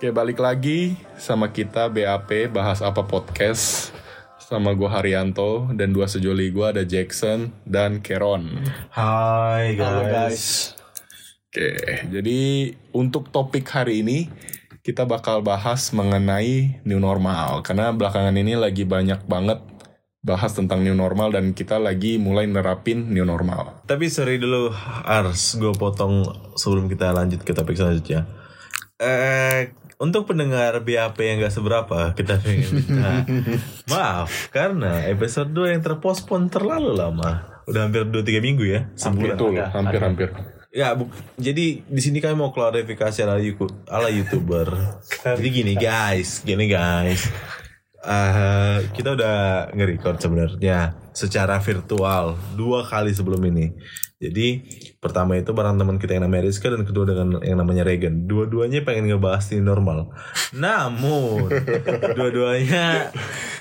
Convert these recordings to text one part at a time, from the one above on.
Oke balik lagi sama kita BAP bahas apa podcast sama gue Haryanto dan dua sejoli gue ada Jackson dan Keron. Hai guys. Halo guys. Oke jadi untuk topik hari ini kita bakal bahas mengenai new normal karena belakangan ini lagi banyak banget bahas tentang new normal dan kita lagi mulai nerapin new normal. Tapi sorry dulu Ars, gue potong sebelum kita lanjut ke topik selanjutnya. Eh, untuk pendengar BAP yang gak seberapa, kita pengen minta maaf karena episode 2 yang terpospon terlalu lama. Udah hampir 2-3 minggu ya, sebulan. Hampir-hampir. Ya, bu- jadi di sini kami mau klarifikasi ala, yuku- ala youtuber. jadi gini guys, gini guys. Eh, kita udah nge-record sebenarnya secara virtual dua kali sebelum ini. Jadi pertama itu bareng teman kita yang namanya Rizka dan kedua dengan yang namanya Regan. Dua-duanya pengen ngebahas ini normal. Namun dua-duanya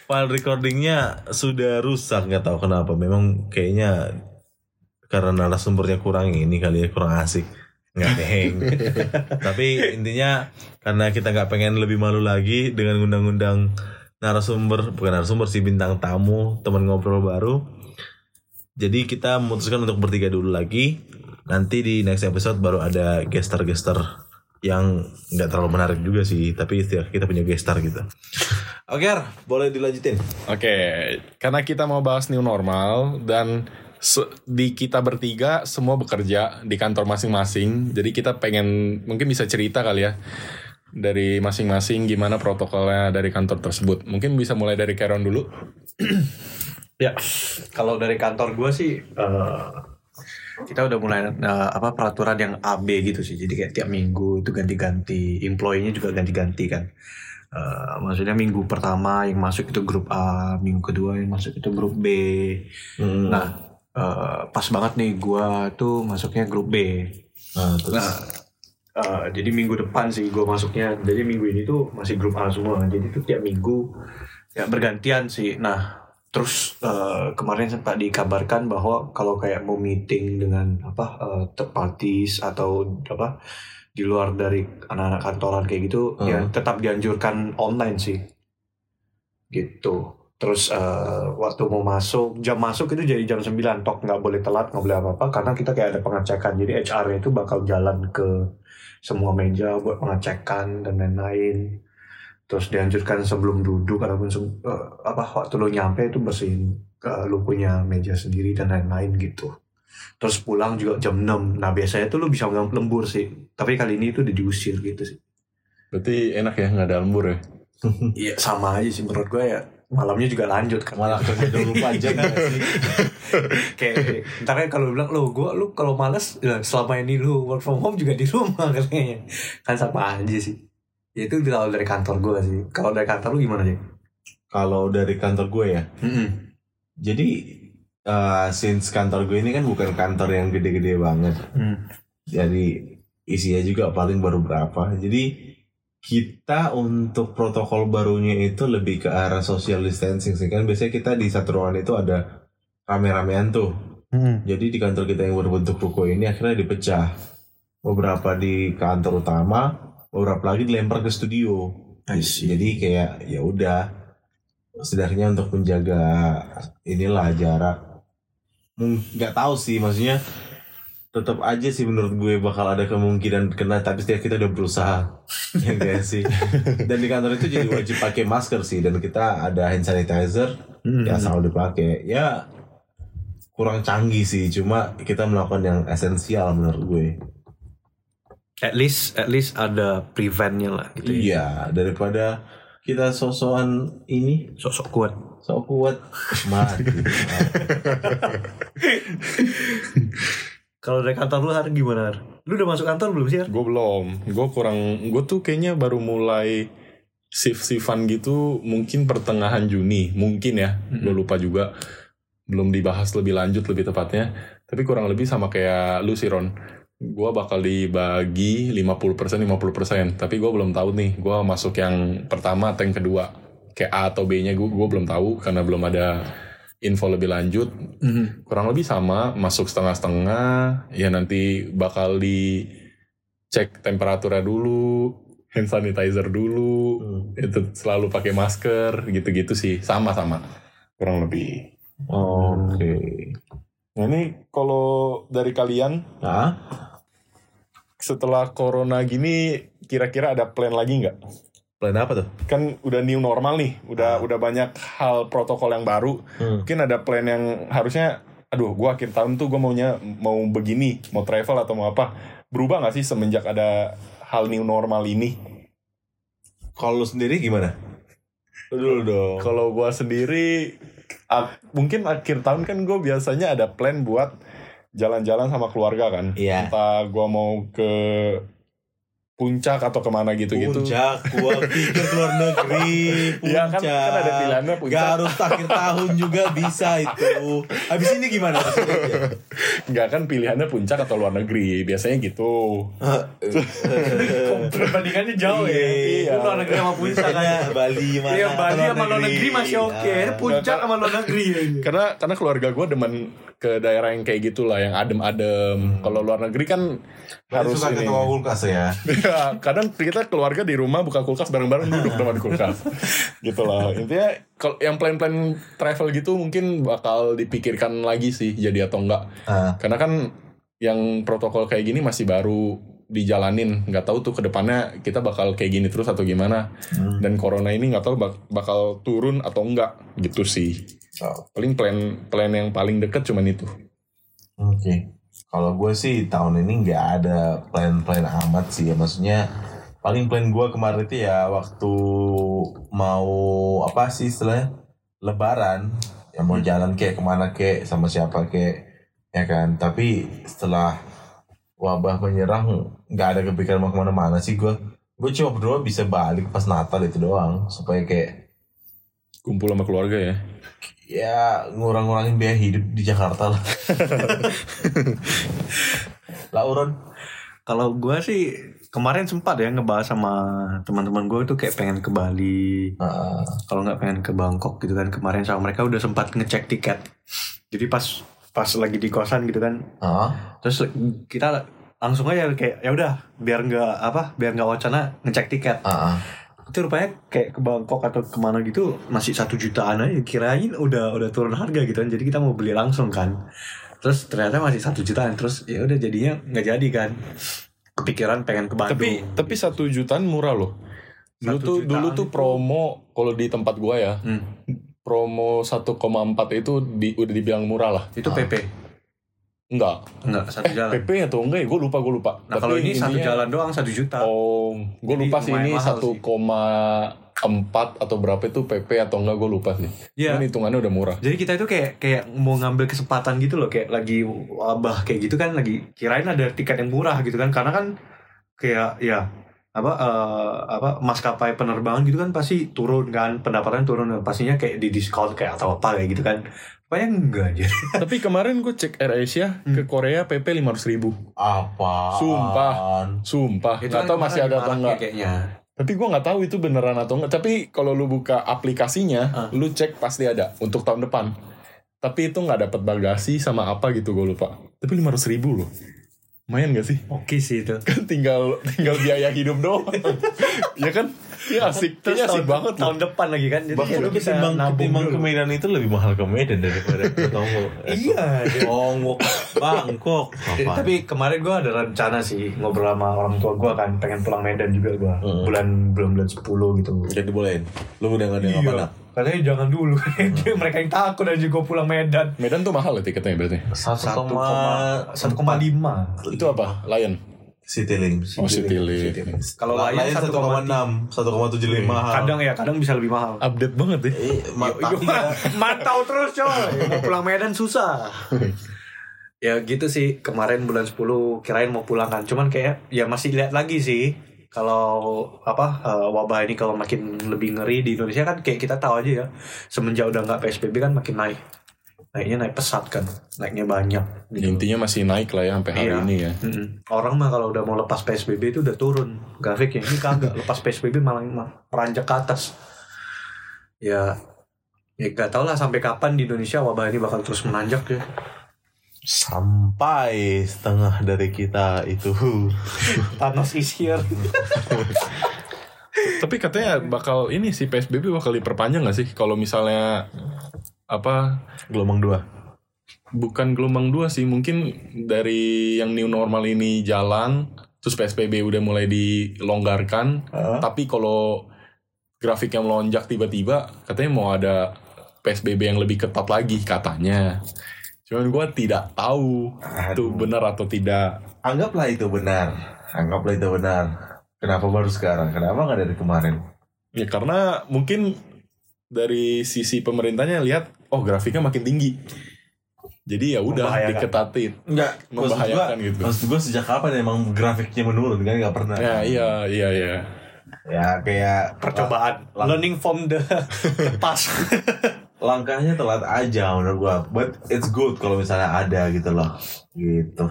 file recordingnya sudah rusak nggak tahu kenapa. Memang kayaknya karena narasumbernya kurang ini kali ya kurang asik nggak deng tapi intinya karena kita nggak pengen lebih malu lagi dengan undang-undang narasumber bukan narasumber sih bintang tamu teman ngobrol baru jadi kita memutuskan untuk bertiga dulu lagi nanti di next episode baru ada gestar-gestar yang nggak terlalu menarik juga sih tapi istilah kita punya gestar gitu oke Ar, boleh dilanjutin Oke, karena kita mau bahas new normal dan di kita bertiga semua bekerja di kantor masing-masing. Jadi kita pengen mungkin bisa cerita kali ya dari masing-masing gimana protokolnya dari kantor tersebut. Mungkin bisa mulai dari Karen dulu. Ya, kalau dari kantor gue sih eh, kita udah mulai eh, apa peraturan yang AB gitu sih. Jadi kayak tiap minggu itu ganti-ganti, employee-nya juga ganti-ganti kan. Eh, maksudnya minggu pertama yang masuk itu grup A, minggu kedua yang masuk itu grup B. Hmm. Nah, eh, pas banget nih gue tuh masuknya grup B. Nah, terus Nah, eh, jadi minggu depan sih gue masuknya. Jadi minggu ini tuh masih grup A semua. Jadi tuh tiap minggu ya bergantian sih. Nah, terus eh, kemarin sempat dikabarkan bahwa kalau kayak mau meeting dengan apa eh, third parties atau apa di luar dari anak-anak kantoran kayak gitu, Hmm. ya tetap dianjurkan online sih. Gitu. Terus eh, waktu mau masuk, jam masuk itu jadi jam 9 tok nggak boleh telat, nggak boleh apa-apa karena kita kayak ada pengecekan. Jadi HR itu bakal jalan ke semua meja buat pengecekan dan lain-lain. Terus dianjurkan sebelum duduk ataupun se- eh, apa waktu lo nyampe itu bersihin eh, lo punya meja sendiri dan lain-lain gitu. Terus pulang juga jam 6. Nah, biasanya tuh lo bisa lembur sih. Tapi kali ini itu udah diusir gitu sih. Berarti enak ya nggak ada lembur ya? Iya, sama aja sih menurut gue ya. Malamnya juga lanjut kan. malah kerja 24 jam kan sih kayak ntar kan kalau bilang lo gue lu kalau males ya, selama ini lu work from home juga di rumah katanya kan sama aja sih ya itu kalau dari kantor gue sih. Kalau dari kantor lu gimana sih kalau dari kantor gue ya? Jadi uh, since kantor gue ini kan bukan kantor yang gede-gede banget. Jadi isinya juga paling baru berapa. Jadi kita untuk protokol barunya itu lebih ke arah social distancing sih. Kan biasanya kita di satu ruangan itu ada rame-ramean tuh. Jadi di kantor kita yang berbentuk ruko ini akhirnya dipecah. Beberapa di kantor utama beberapa lagi dilempar ke studio. Jadi kayak ya udah. Setidaknya untuk menjaga inilah jarak nggak tahu sih. Maksudnya tetap aja sih menurut gue bakal ada kemungkinan kena tapi setiap kita udah berusaha. Ya enggak sih? Dan di kantor itu jadi wajib pakai masker sih. Dan kita ada hand sanitizer ya selalu dipakai. Ya kurang canggih sih. Cuma kita melakukan yang esensial menurut gue at least at least ada preventnya lah gitu ya iya daripada kita sosokan ini sosok kuat sok kuat mati kalau dari kantor lu hari gimana Har? lu udah masuk kantor belum sih? Gue belum. Gue kurang. Gue tuh kayaknya baru mulai shift-shiftan gitu mungkin pertengahan Juni. Mungkin ya. Gue lupa juga. Belum dibahas lebih lanjut lebih tepatnya. Tapi kurang lebih sama kayak lu sih Ron. Gue bakal dibagi 50% 50%. Tapi gue belum tahu nih. Gue masuk yang pertama atau yang kedua. Kayak A atau B-nya gue gue belum tahu karena belum ada info lebih lanjut kurang lebih sama masuk setengah-setengah ya nanti bakal dicek temperaturnya dulu hand sanitizer dulu Hmm. itu selalu pakai masker gitu-gitu sih sama-sama kurang lebih Oke. nah ini kalau dari kalian Nah, setelah corona gini kira-kira ada plan lagi nggak plan apa tuh? kan udah new normal nih udah Ah. udah banyak hal protokol yang baru Hmm. mungkin ada plan yang harusnya aduh gua akhir tahun tuh gue maunya mau begini mau travel atau mau apa berubah nggak sih semenjak ada hal new normal ini Kalau lu sendiri gimana? Lu dulu dong. kalau gua sendiri mungkin akhir tahun kan gue biasanya ada plan buat jalan-jalan sama keluarga kan Iya. entah gua mau ke puncak atau ke mana gitu-gitu Puncak, gua pikir ke luar negeri. Iya, kan- Puncak. kan ada pilihannya puncak. Gak harus akhir tahun juga bisa itu. Habis ini gimana? Nggak kan pilihannya puncak atau luar negeri biasanya gitu Perbandingannya jauh ya. Iya. Lu luar negeri sama puncak kan. Misalnya Bali mana? Iya Bali sama luar negeri masih oke. Ah. Puncak sama luar negeri. karena karena keluarga gue demen ke daerah yang kayak gitulah yang adem-adem kalau luar negeri kan Harus harus suka ini ketua kulkas ya. Kadang kita keluarga di rumah buka kulkas bareng-bareng duduk depan kulkas. Gitu lah intinya kalau yang plan-plan travel gitu mungkin bakal dipikirkan lagi sih jadi atau enggak. Ah. karena kan yang protokol kayak gini masih baru dijalanin. Nggak tahu tuh ke depannya kita bakal kayak gini terus atau gimana. Hmm. dan corona ini nggak tahu bak- bakal turun atau enggak. Gitu sih. Oh, paling plan plan yang paling deket cuman itu. Oke. Kalau gue sih tahun ini nggak ada plan-plan amat sih ya. Maksudnya paling plan gue kemarin itu ya waktu mau apa sih istilahnya Lebaran yang mau jalan kayak ke mana kayak sama siapa kayak ya kan. Tapi setelah wabah menyerang nggak ada kepikiran mau ke mana-mana sih gue. Gue cuma berdoa bisa balik pas Natal itu doang supaya kayak kumpul sama keluarga ya ya ngurang-ngurangin biaya hidup di Jakarta lah. lah Uron. Kalau gue sih kemarin sempat ya ngebahas sama teman-teman gue tuh kayak pengen ke Bali. Ah, Kalau nggak pengen ke Bangkok gitu kan kemarin sama mereka udah sempat ngecek tiket. Jadi pas pas lagi di kosan gitu kan, ah, terus kita langsung aja kayak ya udah biar nggak apa biar nggak wacana ngecek tiket. ah. Itu rupanya kayak ke Bangkok atau ke mana gitu masih satu jutaan aja. Kirain udah udah turun harga gitu kan. Jadi kita mau beli langsung kan. Terus ternyata masih satu jutaan. Terus ya udah jadinya nggak jadi kan. Kepikiran pengen ke Bandung. tapi tapi satu jutaan murah loh dulu tuh dulu tuh promo kalau di tempat gua ya Hmm. promo 1,4 itu di, udah dibilang murah lah itu Ah. PP enggak enggak satu jalan. PP atau enggak ya gue lupa gue lupa Nah kalau ini satu jalan doang satu juta. oh gue lupa sih ini mahal 1,4 atau berapa itu PP atau enggak gue lupa sih Iya. Cuman hitungannya udah murah Jadi kita itu kayak kayak mau ngambil kesempatan gitu loh kayak lagi wabah kayak gitu kan lagi kirain ada tiket yang murah gitu kan karena kan kayak ya apa eh, apa maskapai penerbangan gitu kan pasti turun kan pendapatan turun pastinya kayak di diskon kayak atau apa kayak gitu kan. Pokoknya enggak aja. tapi kemarin gue cek Air Asia Hmm. ke Korea PP 500 ribu Apa? Sumpah. sumpah Itu nggak kan tahu masih ada atau maraknya enggak kayaknya. Tapi gua nggak tahu itu beneran atau enggak. Tapi kalau lu buka aplikasinya, Ah. lu cek pasti ada untuk tahun depan. Tapi itu nggak dapat bagasi sama apa gitu gue lupa. Tapi 500 ribu loh. Lumayan gak sih? Oke sih itu. Kan tinggal tinggal biaya hidup doang. ya kan? Ya asik. Terus Kayaknya asik tahun, banget loh. tahun depan lagi kan. Jadi Bahkan ya lu bisa ketimbang, nabung ketimbang dulu. ke Medan itu lebih mahal ke Medan daripada ke. Iya. Tonggok, Bangkok. Tapi kemarin gue ada rencana sih ngobrol sama orang tua gue kan pengen pulang Medan juga gue Hmm. bulan bulan bulan 10 gitu Jadi dibolehin. Lu udah nggak ada apa nak? katanya jangan dulu mereka yang takut dan juga pulang Medan Medan tuh mahal ya tiketnya berarti. Satu koma satu koma lima Itu apa? Lion. Citylink. Oh, Citylink. Kalau Lain lain satu koma enam, satu koma tujuh lima. kadang ya kadang bisa lebih mahal. Update banget ya. Eh, ma- tapi ya, mantau terus coy. Mau pulang Medan susah. Ya gitu sih. Kemarin bulan 10 kirain mau pulang kan. Cuman kayak ya masih lihat lagi sih. Kalau apa eh, wabah ini kalau makin lebih ngeri di Indonesia kan kayak kita tahu aja ya. Semenjak udah nggak PSBB kan makin naik naiknya naik pesat kan naiknya banyak gitu. Intinya masih naik lah ya sampai hari Iya. ini ya. Mm-mm. Orang mah kalau udah mau lepas PSBB itu udah turun grafiknya. Ini kagak lepas PSBB malah malah meranjak ke atas. Ya, ya gak tau lah sampai kapan di Indonesia wabah ini bakal terus menanjak ya. sampai setengah dari kita itu Thanos is here. Tapi katanya bakal ini sih PSBB bakal diperpanjang gak sih kalau misalnya apa Gelombang dua. bukan gelombang dua sih mungkin dari yang new normal ini jalan terus PSBB udah mulai dilonggarkan Hah? tapi kalau grafiknya melonjak tiba-tiba katanya mau ada PSBB yang lebih ketat lagi katanya cuman gua tidak tahu itu Aduh. benar atau tidak Anggaplah itu benar. Anggaplah itu benar. Kenapa baru sekarang? Kenapa nggak dari kemarin? ya karena mungkin dari sisi pemerintahnya lihat oh grafiknya makin tinggi jadi ya udah diketatin Enggak, membahayakan gitu Maksud gue sejak kapan emang grafiknya menurun kan nggak pernah. ya iya iya iya Ya kayak Percobaan. Lang- Learning from the, the past. langkahnya telat aja menurut gua. But it's good kalau misalnya ada gitu loh. Gitu.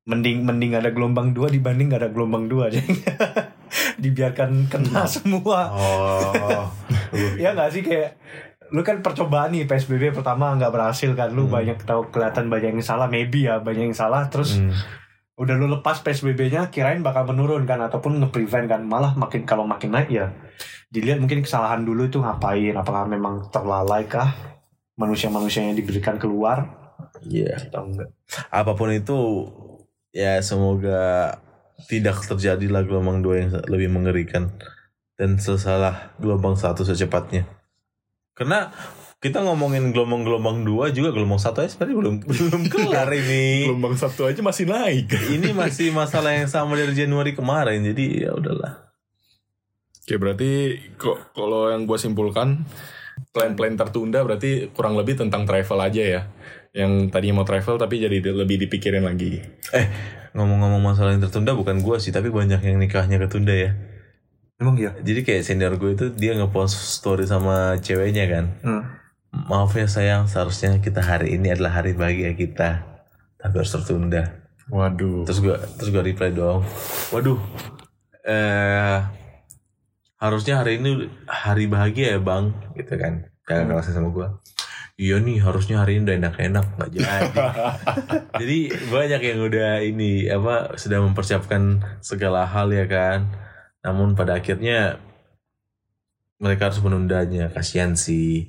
mending mending ada gelombang dua dibanding gak ada gelombang dua aja. Dibiarkan kena semua. Oh. ya nggak sih kayak lu kan percobaan nih PSBB pertama nggak berhasil kan lu Hmm. banyak tahu kelihatan banyak yang salah maybe ya banyak yang salah terus Hmm. udah lu lepas PSBB-nya kirain bakal menurun kan ataupun nge-prevent kan malah makin kalau makin naik ya dilihat mungkin kesalahan dulu itu ngapain apakah memang terlalai kah manusia-manusia yang diberikan keluar Iya. atau enggak Apa pun itu ya semoga tidak terjadilah gelombang dua yang lebih mengerikan dan sesalah gelombang satu secepatnya. Karena kita ngomongin gelombang-gelombang dua juga gelombang satu aja sebenarnya belum belum kelar ini. gelombang satu aja masih naik ini masih masalah yang sama dari Januari kemarin jadi ya udahlah. Oke berarti kok kalau yang gue simpulkan plan-plan tertunda berarti kurang lebih tentang travel aja ya. Yang tadinya mau travel tapi jadi di- lebih dipikirin lagi. Eh ngomong-ngomong masalah yang tertunda bukan gua sih tapi banyak yang nikahnya ketunda ya. Emang iya Jadi kayak senior gue itu dia ngepost story sama ceweknya kan. hmm. Maaf ya sayang, seharusnya kita hari ini adalah hari bahagia kita. Tapi harus tertunda. Waduh. Terus gua terus gua reply dong. Waduh. Eh harusnya hari ini hari bahagia ya, Bang, gitu kan. Jangan ngerasain sama gua. Iya nih, harusnya hari ini udah enak-enak nggak jadi. Jadi banyak yang udah ini apa sudah mempersiapkan segala hal ya kan. Namun pada akhirnya mereka harus menundanya. Kasihan sih.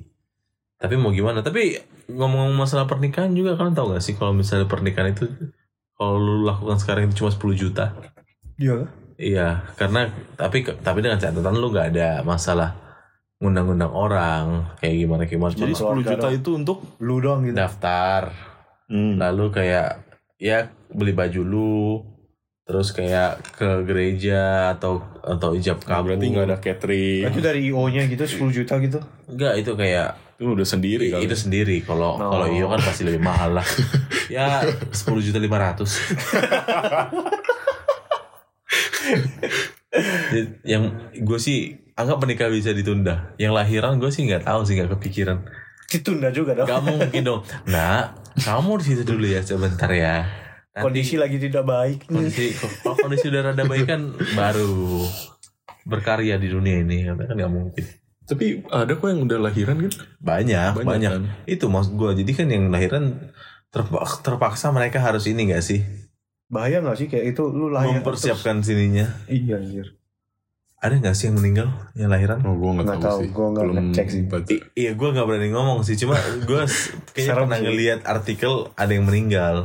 Tapi mau gimana? Tapi ngomong-ngomong masalah pernikahan juga kalian tahu gak sih kalau misalnya pernikahan itu kalau lu lakukan sekarang itu cuma 10 juta. iya Iya, karena tapi tapi dengan catatan lu nggak ada masalah ngundang-ngundang orang kayak gimana gimana. Jadi Cuma 10 juta itu untuk lu doang gitu daftar, Hmm. lalu kayak ya beli baju lu, terus kayak ke gereja atau atau ijab Nah, kabul. berarti nggak ada catering. itu dari IO-nya gitu 10 juta gitu Enggak, itu kayak Itu udah sendiri kali. itu sendiri. Kalau Oh. kalau iyo kan pasti lebih mahal lah. ya 10 juta 500. yang gue sih anggap menikah bisa ditunda. Yang lahiran gue sih nggak tahu sih nggak kepikiran. ditunda juga dong Gak mungkin dong. Nah, kamu di situ dulu ya sebentar ya. Nanti kondisi lagi tidak baik kondisi kalau kondisi udah rada baik kan baru berkarya di dunia ini kan nggak mungkin. Tapi ada kok yang udah lahiran gitu. Banyak, Banyak banyak. kan? Itu maksud gue. Jadi kan yang lahiran terpaksa, terpaksa mereka harus ini gak sih? bahaya nggak sih kayak itu lu lahir Mempersiapkan sininya. terus- iya anjir Ada gak sih yang meninggal yang lahiran? Oh, gue nggak Nggak tahu, tahu, sih. gua nggak Belum ngecek sih. baca. Iya, gue gak berani ngomong sih. Cuma gue kayaknya Serem pernah sih. ngeliat artikel ada yang meninggal.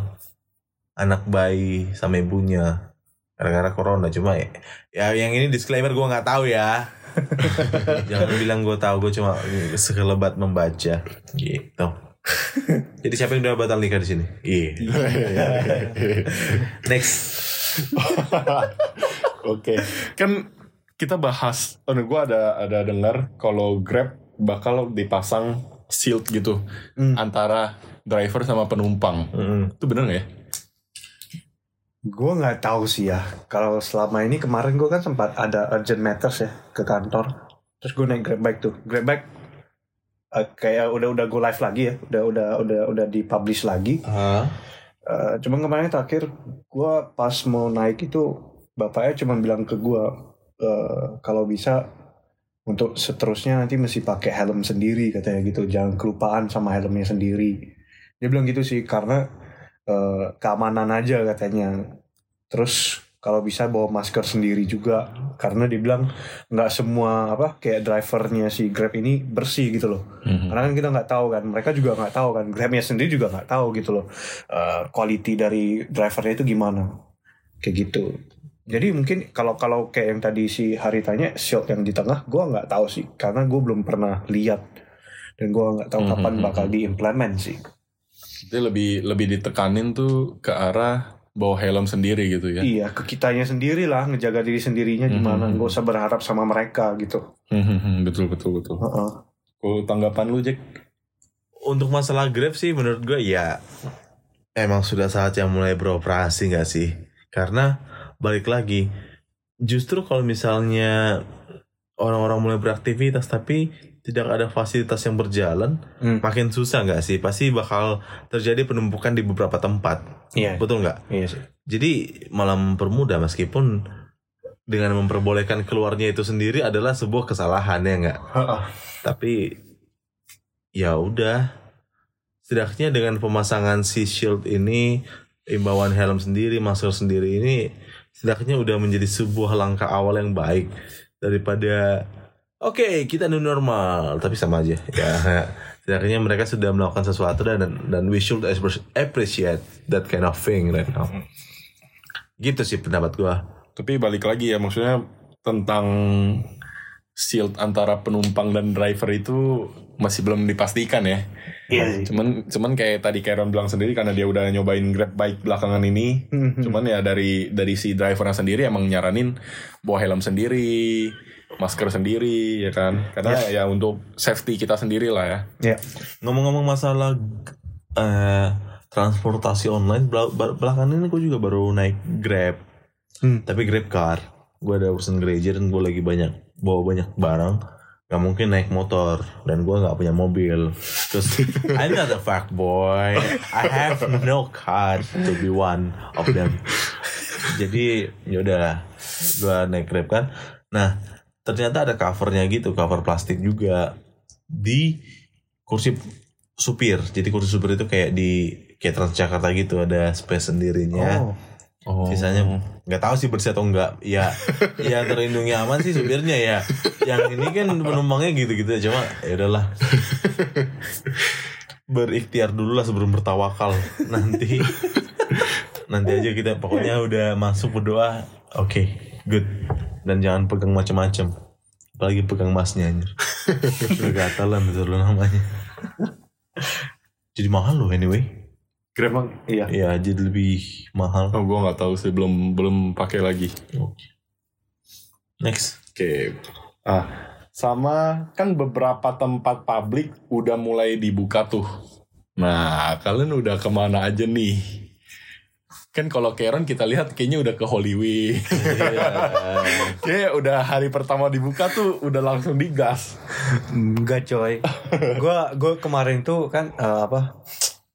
Anak bayi sama ibunya. Gara-gara corona. Cuma ya, ya yang ini disclaimer gue gak tahu ya. Jangan bilang gue tahu. Gue cuma sekelebat membaca. Gitu. Jadi siapa yang udah batal nikah di sini? Iya. Next. Oke, kan kita bahas. Oh, gue ada ada dengar kalau Grab bakal dipasang shield gitu Hmm. antara driver sama penumpang. Mm-mm. Itu bener nggak ya? Gue nggak tahu sih ya. Kalau selama ini kemarin gue kan sempat ada urgent matters ya ke kantor. Terus gue naik grab bike tuh. Grab bike eh, kayak udah udah go live lagi ya. Udah udah udah udah dipublish lagi. Ah. Eh, cuman kemarin terakhir gue pas mau naik itu bapaknya cuma bilang ke gue eh, kalau bisa untuk seterusnya nanti mesti pakai helm sendiri katanya gitu. Jangan kelupaan sama helmnya sendiri. Dia bilang gitu sih karena eh, keamanan aja katanya. Terus kalau bisa bawa masker sendiri juga karena dia bilang nggak semua apa kayak drivernya si Grab ini bersih gitu loh. Mhm. karena kan kita nggak tahu kan mereka juga nggak tahu kan Grabnya sendiri juga nggak tahu gitu loh eh, quality dari drivernya itu gimana. Kayak gitu. Jadi mungkin kalau kalau kayak yang tadi si Hari tanya shield yang di tengah gua nggak tahu sih. Karena gue belum pernah lihat. Dan gua nggak tahu Mhm, kapan mhm, bakal diimplement sih Jadi lebih lebih ditekanin tuh ke arah bawa helm sendiri gitu ya. Iya, ke kitanya sendiri lah ngejaga diri sendirinya gimana. Mhm. Gak usah berharap sama mereka gitu. Mhm, betul betul betul. Heeh. Kalau tanggapan lu Jack? Untuk masalah Grab sih menurut gue ya emang sudah saatnya mulai beroperasi nggak sih? Karena balik lagi justru kalau misalnya orang-orang mulai beraktivitas tapi tidak ada fasilitas yang berjalan Hmm. makin susah nggak sih? Pasti bakal terjadi penumpukan di beberapa tempat. Iya. Betul nggak? Iya sih. Jadi malah mempermudah meskipun dengan memperbolehkan keluarnya itu sendiri adalah sebuah kesalahan ya nggak? Tapi ya udah. Setidaknya dengan pemasangan si shield ini, imbauan helm sendiri, masker sendiri ini, setidaknya udah menjadi sebuah langkah awal yang baik daripada oke kita new normal tapi sama aja ya setidaknya mereka sudah melakukan sesuatu dan dan we should appreciate that kind of thing right now gitu sih pendapat gua Tapi balik lagi ya maksudnya tentang shield antara penumpang dan driver itu masih belum dipastikan ya. Iya sih. Cuman cuman kayak tadi Karen bilang sendiri karena dia udah nyobain Grab bike belakangan ini. Mhm. Cuman ya dari dari si drivernya sendiri emang nyaranin bawa helm sendiri, masker sendiri ya kan. Karena ya untuk safety kita sendiri lah ya. Ya. ngomong-ngomong masalah eh transportasi online bel- belakangan ini gue juga baru naik grab Hmm. tapi grab car gue ada urusan gereja dan gue lagi banyak bawa banyak barang Gak mungkin naik motor dan gue nggak punya mobil terus I'm not a fuck boy I have no car to be one of them jadi yaudah gue naik grab kan nah ternyata ada covernya gitu cover plastik juga di kursi supir. Jadi kursi supir itu kayak di kayak Transjakarta gitu ada space sendirinya. Oh. Oh. sisanya nggak tahu sih bersih atau enggak ya ya terlindungi aman sih supirnya ya. Yang ini kan penumpangnya gitu-gitu aja cuma ya udahlah. Berikhtiar dulu lah sebelum bertawakal. Nanti nanti aja kita pokoknya udah masuk berdoa. Oke good dan jangan pegang macam-macam apalagi pegang masnya anjir gatalan itu loh namanya jadi mahal loh anyway Grab iya. ya jadi lebih mahal Oh, gue nggak tahu sih belum belum pakai lagi. next Oke. Ah, sama kan beberapa tempat publik udah mulai dibuka tuh. Nah, kalian udah ke mana aja nih? Kan kalau Karen kita lihat kayaknya udah ke Hollywood. Kayak udah hari pertama dibuka tuh udah langsung digas. Enggak coy. Gua gua kemarin tuh kan eh, apa?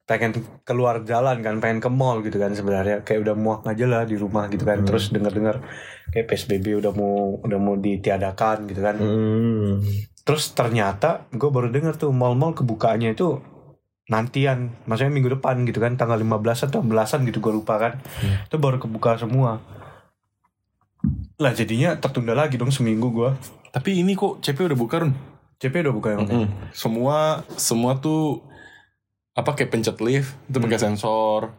pengen keluar jalan kan, pengen ke mall gitu kan sebenarnya. Kayak udah muak aja lah di rumah gitu kan. Terus denger-dengar kayak PSBB udah mau udah mau ditiadakan gitu kan. Hmm. Terus ternyata gue baru denger tuh mall-mall kebukaannya itu nantian, maksudnya minggu depan gitu kan, tanggal 15 atau belasan gitu gue lupa kan. Itu baru kebuka semua. Lah jadinya tertunda lagi dong seminggu gue. Tapi ini kok CP udah buka Run? CP udah buka yang Mm-mm. Semua semua tuh apa kayak pencet lift itu pakai sensor.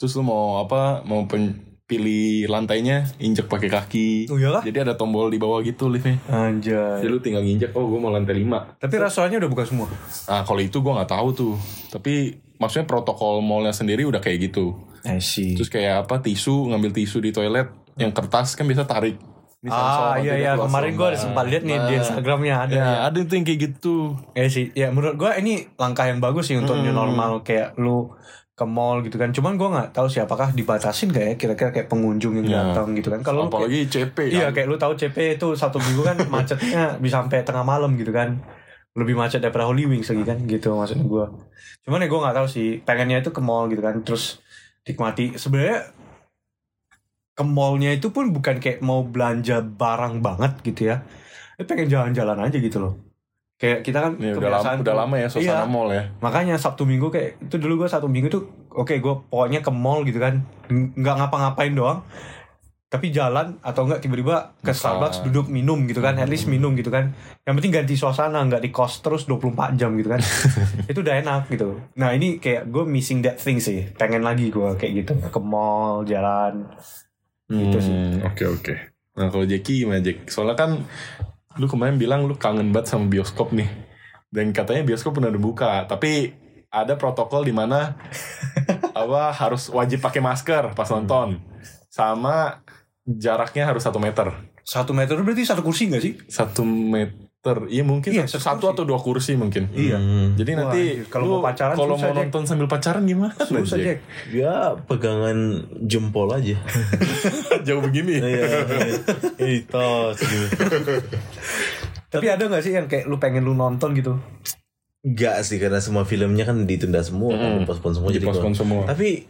Terus lu mau apa? Mau pen- pilih lantainya injek pakai kaki. Oh iyalah? Jadi ada tombol di bawah gitu liftnya. Anjay. Jadi lu tinggal nginjek, oh gue mau lantai 5. Tapi restorannya udah buka semua. Nah kalau itu gue nggak tahu tuh. Tapi maksudnya protokol mallnya sendiri udah kayak gitu. I see. Terus kayak apa tisu, ngambil tisu di toilet, yang kertas kan bisa tarik. Ini ah iya iya kemarin gue ada sempat lihat nih di Nah, Instagramnya ada. Ya, ada tuh yang kayak gitu. Ya sih, ya menurut gue ini langkah yang bagus sih untuk new Hmm. normal kayak lu ke mall gitu kan. Cuman gue nggak tahu sih apakah dibatasin gak ya kira-kira kayak pengunjung yang Ya. datang gitu kan. Kalau lu kayak- Apalagi CP Iya kan. kayak lu tahu CP itu satu minggu kan macetnya bisa sampai tengah malam gitu kan lebih macet daripada Holy Wings lagi kan gitu maksud gue cuman ya gue nggak tahu sih pengennya itu ke mall gitu kan terus nikmati sebenarnya ke mallnya itu pun bukan kayak mau belanja barang banget gitu ya Tapi pengen jalan-jalan aja gitu loh kayak kita kan Ya, udah lama, udah lama ya suasana Iya. mall ya. makanya Sabtu Minggu kayak itu dulu gue Sabtu Minggu tuh oke gue pokoknya ke mall gitu kan nggak ngapa-ngapain doang tapi jalan atau enggak tiba-tiba ke Starbucks duduk minum gitu kan, at least minum gitu kan. Yang penting ganti suasana, enggak di kos terus 24 jam gitu kan. itu udah enak gitu. Nah ini kayak gue missing that thing sih. Pengen lagi gue kayak gitu ke mall, jalan. Gitu sih. Hmm, Oke oke. Nah kalau Jackie gimana Jack? Soalnya kan lu kemarin bilang lu kangen banget sama bioskop nih. Dan katanya bioskop udah dibuka, tapi ada protokol di mana apa harus wajib pakai masker pas nonton. Sama jaraknya harus satu meter. Satu meter berarti satu kursi gak sih? Satu meter, iya mungkin Iya, satu, kursi. atau dua kursi mungkin. Iya. Hmm. Jadi Wah, nanti. Kalau mau pacaran kalau mau Jack. nonton sambil pacaran gimana? Susah Jack? Jack. Ya pegangan jempol aja. Jauh begini. Iya. Itu Tapi ada gak sih yang kayak lu pengen lu nonton gitu? Enggak sih karena semua filmnya kan ditunda semua kan Mm-mm. dipospon semua jadi Dipospon semua. Tapi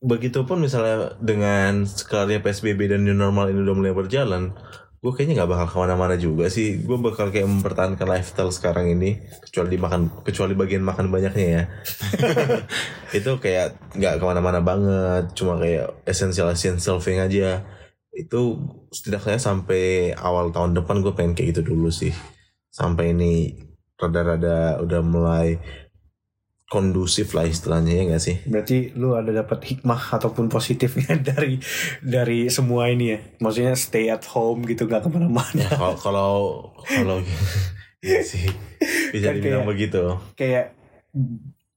begitupun misalnya dengan sekarangnya PSBB dan new normal ini udah mulai berjalan, gue kayaknya nggak bakal ke mana-mana juga sih. Gue bakal kayak mempertahankan lifestyle sekarang ini, kecuali makan, kecuali bagian makan banyaknya ya. itu kayak nggak ke mana-mana banget, cuma kayak essential essential thing aja. Itu setidaknya sampai awal tahun depan gue pengen kayak gitu dulu sih. Sampai ini rada-rada udah mulai kondusif lah istilahnya ya gak sih? Berarti lu ada dapat hikmah ataupun positifnya dari dari semua ini ya. Maksudnya stay at home gitu gak ke mana-mana. kalau kalau kalau iya sih bisa Kan dibilang kayak- begitu Kayak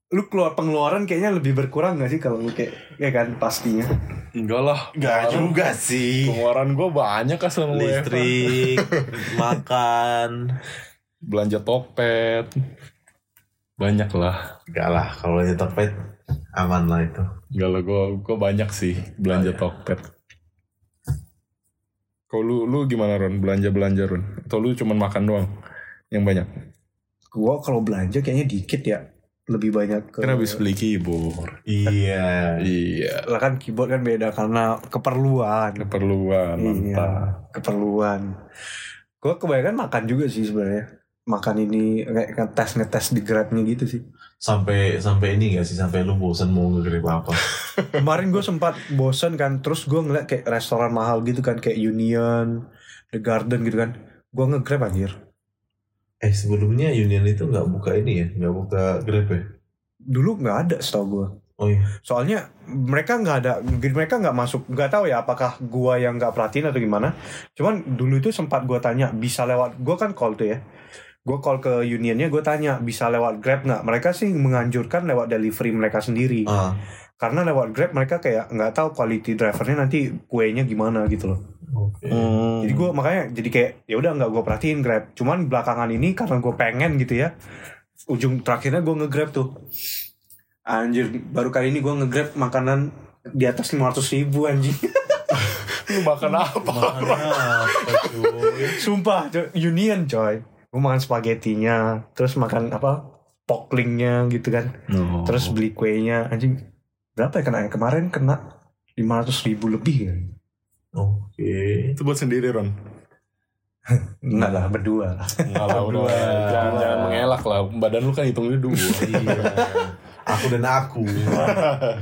lu keluar pengeluaran kayaknya lebih berkurang gak sih kalau lu kayak ya kan pastinya. Enggak lah. juga sih Pengeluaran gue banyak kan sama WFH. listrik makan Belanja Tokped. Banyak lah. enggak lah kalau ini Tokped aman lah itu Enggak lah, gue gue banyak sih belanja Oh, iya. Tokped. Kalau lu, lu gimana Ron? Belanja-belanja Ron? Atau lu cuman makan doang? Yang banyak? Gua kalau belanja kayaknya dikit ya. Lebih banyak ke Kan habis beli keyboard. iya Iya. lah kan keyboard kan beda karena keperluan. Keperluan, mantap. Iya, keperluan. Gue kebanyakan makan juga sih sebenarnya. Makan ini kayak ngetes ngetes di grabnya gitu sih. sampai sampai ini gak sih sampai lu bosan mau ngegrip apa Kemarin gue sempat bosen kan, terus gue ngeliat kayak restoran mahal gitu kan, kayak Union, The Garden gitu kan. Gue nge-grab anjir. eh sebelumnya Union itu nggak buka ini ya nggak buka Grab ya Dulu nggak ada setahu gue. oh iya Soalnya mereka nggak ada, mereka nggak masuk, nggak tahu ya apakah gua yang nggak perhatiin atau gimana. Cuman dulu itu sempat gua tanya bisa lewat, gua kan call tuh ya. Gue call ke unionnya, gue tanya bisa lewat Grab nggak? Mereka sih menganjurkan lewat delivery mereka sendiri. ah Karena lewat Grab mereka kayak nggak tahu quality drivernya nanti kuenya gimana gitu loh. oke Jadi gue makanya jadi kayak ya udah nggak gue perhatiin Grab. Cuman belakangan ini karena gue pengen gitu ya. Ujung terakhirnya gue nge-grab tuh. Anjir, baru kali ini gue nge-grab makanan di atas 500 ribu anjing. Lu makan apa? Makanya apa cuy Sumpah. Union coy. Gue makan spagettinya, terus makan apa? Poklingnya gitu kan. No. Terus beli kuenya anjing. Berapa ya kena kemarin kena 500 ribu lebih kan? oke itu buat sendiri Ron. Enggak lah, berdua lah. Enggak lah, udah. Jangan, jangan mengelak lah. Badan lu kan hitungnya dua. iya aku dan aku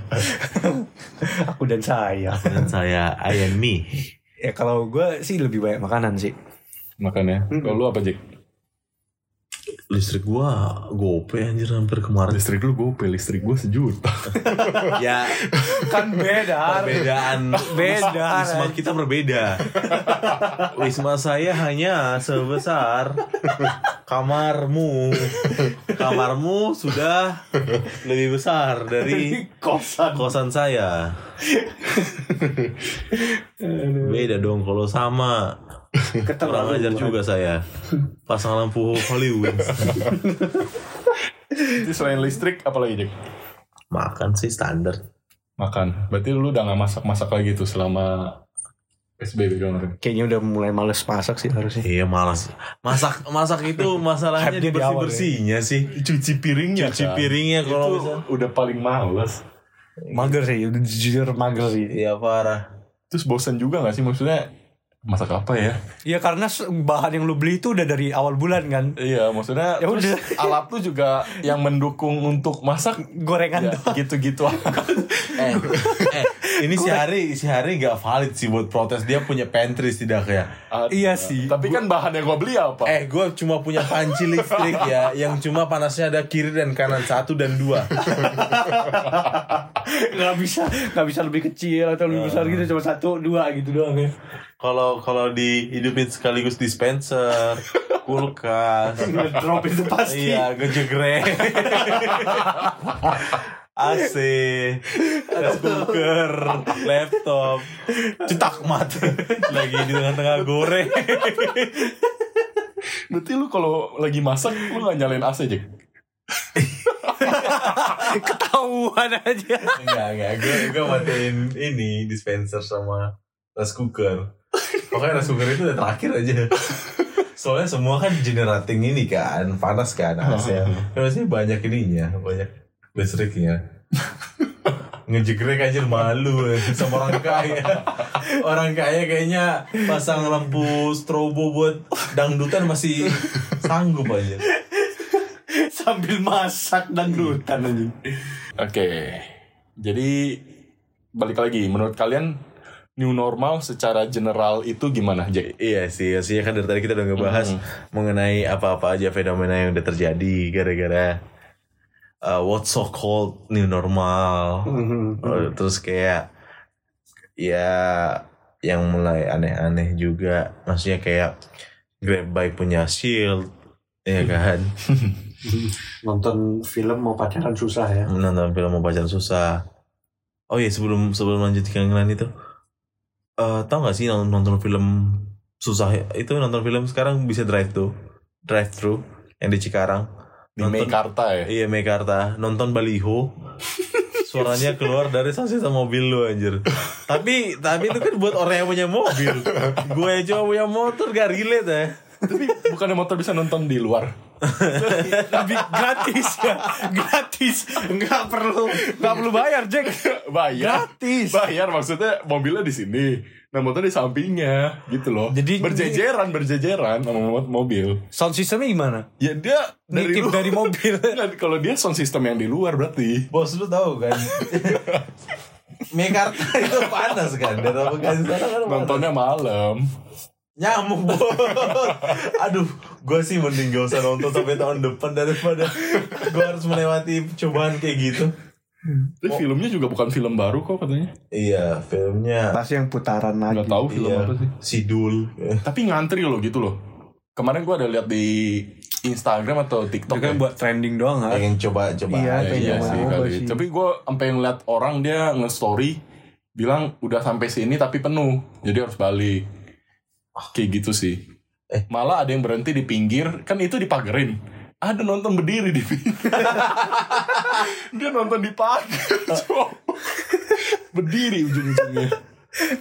Aku dan saya. dan saya I and me Ya kalau gue sih lebih banyak makanan sih. Makannya. Mm-mm. Kalau lu apa Jack? Listrik gua gope anjir hampir kemarin. Listrik lu gue listrik gue sejuta. ya Kan beda. perbedaan. Beda, wisma kita berbeda. Wisma saya hanya sebesar kamarmu. Kamarmu sudah lebih besar dari kosan. kosan saya. Beda dong kalau sama kurang ajar juga saya pasang lampu Hollywood Itu selain listrik apa lagi Jack? makan sih standar Makan. Berarti lu udah gak masak-masak lagi tuh selama PSBB kemarin. Kayaknya udah mulai males masak sih harusnya. Iya malas masak masak itu masalahnya di bersih bersihnya sih Cuci piringnya cuci kan? piringnya kalau Itu bisa udah paling males. Mager sih, udah jujur mager sih. iya parah Terus bosan juga gak sih maksudnya masak apa ya? Iya karena bahan yang lu beli itu udah dari awal bulan kan. Iya maksudnya Ya terus udah. alat tuh juga yang mendukung untuk masak Gorengan ya, doang. gitu-gitu eh eh Ini si Hari, si Hari nggak valid sih buat protes. Dia punya pantry setidaknya. Ah, Iya sih. Tapi kan bahan yang gue beli apa? Eh, gue cuma punya panci listrik ya, yang cuma panasnya ada kiri dan kanan satu dan dua. nggak bisa nggak bisa lebih kecil atau lebih besar gitu cuma satu dua gitu doang ya Kalau kalau dihidupin sekaligus dispenser, kulkas, drop itu pasti iya, gejegrek, AC, rice cooker, laptop, cetak mat, lagi di tengah-tengah goreng. Berarti lu kalau lagi masak lu gak nyalain AC Jack? ketahuan aja Enggak, enggak. Gue gue matiin ini dispenser sama rice cooker. Pokoknya rice cooker itu udah terakhir aja. Soalnya semua kan generating ini kan, panas kan AC. Maksudnya banyak ininya, banyak listriknya. Ngejegrek aja malu eh, sama orang kaya. Orang kaya kayaknya pasang lampu strobo buat dangdutan masih sanggup aja. sambil masak dan rutan aja Oke. Jadi balik lagi menurut kalian new normal secara general itu gimana Jack? Iya sih, aslinya kan dari tadi kita udah ngebahas mengenai apa-apa aja fenomena yang udah terjadi gara-gara uh, what so called new normal. Uh, terus kayak ya yang mulai aneh-aneh juga, maksudnya kayak Grab Bike punya Shield, ya kan? Nonton film mau pacaran susah ya. Nonton film mau pacaran susah. Oh iya sebelum sebelum lanjut ke yang lain itu, eh tau gak sih nonton, nonton film susah itu nonton film sekarang bisa drive tuh, drive thru yang di Cikarang. Di Mekarta ya? Iya Mekarta nonton baliho suaranya keluar dari sasis mobil lu anjir. tapi tapi itu kan buat orang yang punya mobil. Gue yang cuma punya motor gak relate ya. Tapi bukannya motor bisa nonton di luar? lebih gratis ya gratis nggak perlu nggak perlu bayar Jack Bayar. Gratis. Bayar maksudnya mobilnya di sini. Nah motor di sampingnya gitu loh. Jadi- berjejeran berjejeran sama mo- mobil. sound systemnya gimana Ya dia dari Nitip luar. dari mobil Nggak, kalau dia sound system yang di luar berarti. Bos lu tahu kan? Mekarta itu panas kan dari sana kan. Nontonnya malam. nyamuk bos aduh gue sih mending gak usah nonton sampai tahun depan daripada gue harus melewati cobaan kayak gitu Tapi filmnya juga bukan film baru kok katanya. iya filmnya Pasti yang putaran lagi. Nggak tahu film iya, apa sih. Sidul Tapi ngantri loh gitu loh. Kemarin gua ada lihat di Instagram atau TikTok kan ya. buat trending doang kan pengen coba coba Iya, Ya, iya nyoba sih kali. sih. Tapi gue sampai ngeliat orang dia nge-story bilang udah sampai sini tapi penuh, jadi harus balik. Kayak gitu sih. Eh. Malah ada yang berhenti di pinggir, kan itu dipagerin. Ada nonton berdiri di pinggir. dia nonton di pagar. cowok. berdiri ujung-ujungnya.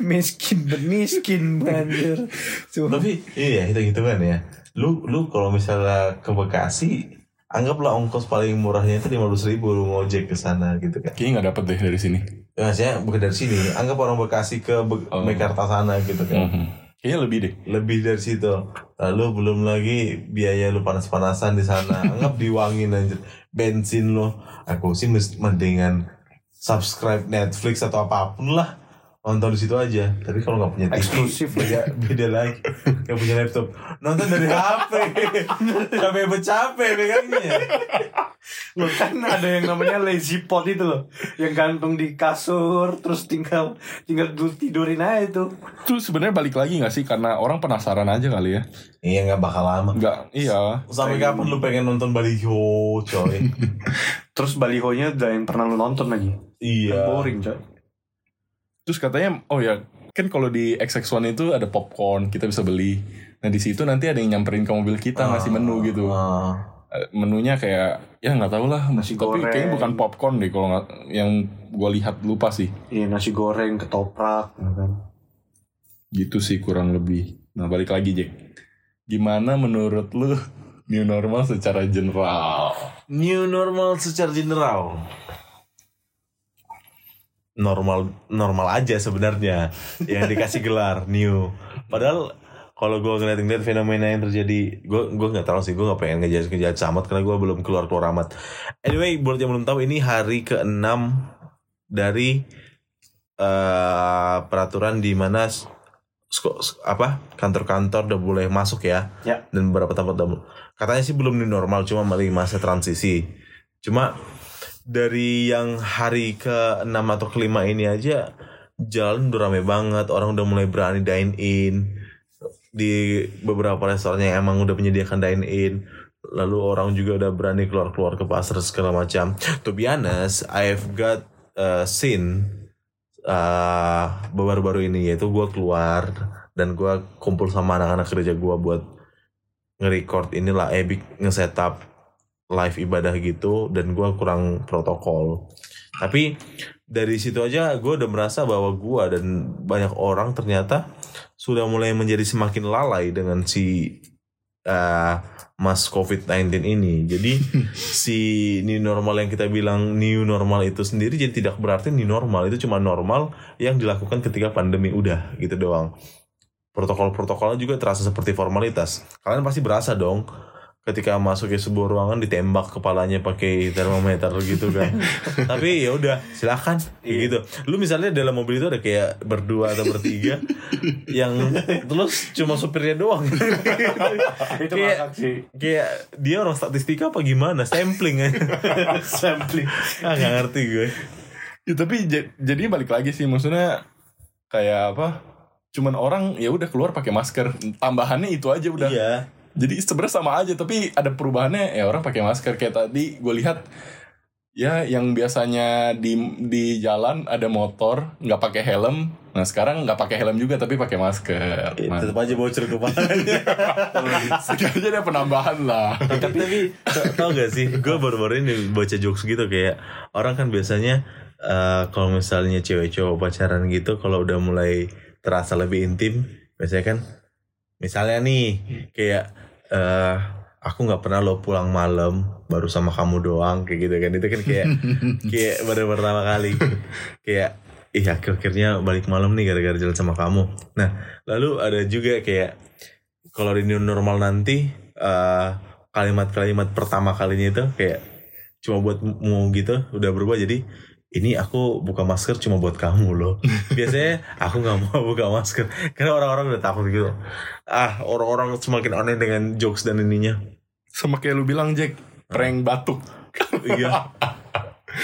miskin miskin banjir Cuma- tapi iya hitung hitungan ya lu lu kalau misalnya ke Bekasi anggaplah ongkos paling murahnya itu lima ribu lu ngojek ke sana gitu kan Kayaknya nggak dapet deh dari sini. ya, maksudnya bukan dari sini anggap orang Bekasi ke Be- Oh. Mekarta sana gitu kan Mhm. Kayaknya lebih deh. lebih dari situ. Lalu belum lagi biaya lu panas-panasan di sana. Anggap diwangin aja. Bensin lo aku sih mendingan subscribe Netflix atau apa pun lah nonton di situ aja. Tapi kalau nggak punya TV Eksklusif. beda, beda lagi. Nggak punya laptop. Nonton dari HP capek bercapek pegangnya Loh kan ada yang namanya lazy pot itu loh. Yang gantung di kasur Terus tinggal tinggal du- tidurin aja itu. Itu sebenarnya balik lagi nggak sih? Karena orang penasaran aja kali ya. iya nggak bakal lama. Nggak, iya. sampai kapan lu pengen nonton baliho coy? Terus balihonya udah yang pernah lu nonton lagi? Iya. Kan boring coy Terus katanya, oh ya, kan kalau di XX1 itu ada popcorn, kita bisa beli. Nah di situ nanti ada yang nyamperin ke mobil kita ngasih menu gitu. Ah. Eh, Menunya kayak ya nggak tahu lah. Nasi Tapi goreng. kayaknya bukan popcorn deh kalau yang gue lihat lupa sih. Iya nasi goreng, ketoprak, ya kan. Gitu sih kurang lebih. Nah balik lagi Jack. Gimana menurut lu new normal secara general? New normal secara general. Normal normal aja sebenarnya yang dikasih gelar new. Padahal kalau gue ngeliat-ngeliat fenomena yang terjadi, gue gue nggak tahu sih, gue nggak pengen ngejat ngejat amat karena gue belum keluar keluar amat. Anyway, buat yang belum tahu ini hari ke-6 dari eh, peraturan di mana apa kantor-kantor udah boleh masuk ya Ya. dan beberapa tempat udah katanya sih belum new normal cuma masih masa transisi cuma dari yang hari ke 6 atau kelima ini aja jalan udah rame banget orang udah mulai berani dine in. Di beberapa restoran yang emang udah menyediakan dine in. Lalu orang juga udah berani keluar-keluar ke pasar segala macam. To be honest I've got uh, seen uh, baru-baru ini yaitu gue keluar dan gue kumpul sama anak-anak kerja gue buat nge-record inilah Epic nge-setup live ibadah gitu dan gue kurang protokol tapi dari situ aja gue udah merasa bahwa gue dan banyak orang ternyata sudah mulai menjadi semakin lalai dengan si uh, mas COVID-19 ini. Jadi si new normal yang kita bilang new normal itu sendiri jadi tidak berarti new normal itu cuma normal yang dilakukan ketika pandemi udah gitu doang. Protokol-protokolnya juga terasa seperti formalitas. Kalian pasti berasa dong ketika masuk ke sebuah ruangan ditembak kepalanya pakai termometer gitu kan. Tapi ya udah silakan kayak gitu. Lu misalnya dalam mobil itu ada kayak berdua atau bertiga yang terus cuma supirnya doang. Itu Kayak- sih. kayak dia orang statistika apa gimana sampling Sampling. ah nggak ngerti gue Ya, tapi jadi balik lagi sih maksudnya kayak apa? Cuman orang ya udah keluar pakai masker. Tambahannya itu aja udah. iya Jadi sebenarnya sama aja tapi ada perubahannya ya orang pakai masker kayak tadi gue lihat ya yang biasanya di di jalan ada motor nggak pakai helm. Nah sekarang nggak pakai helm juga tapi pakai masker. Man. tetap aja bocor kepalanya Setidaknya ada penambahan lah. tapi tapi tau- gak sih gue baru-baru ini baca jokes gitu kayak orang kan biasanya eh, kalau misalnya cewek cowok pacaran gitu kalau udah mulai terasa lebih intim biasanya kan misalnya nih kayak eh aku nggak pernah lo pulang malam baru sama kamu doang kayak gitu kan. Itu kan kayak kayak baru pertama kali. Kayak ih akhir-akhirnya balik malam nih gara-gara jalan sama kamu. Nah lalu ada juga kayak kalau di normal nanti eh, kalimat-kalimat pertama kalinya itu kayak cuma buat mau gitu udah berubah jadi ini aku buka masker cuma buat kamu loh. Biasanya aku nggak mau buka masker. Karena orang-orang udah takut gitu. Ah orang-orang semakin aneh dengan jokes dan ininya. Sama kayak lu bilang Jack, prank batuk. iya.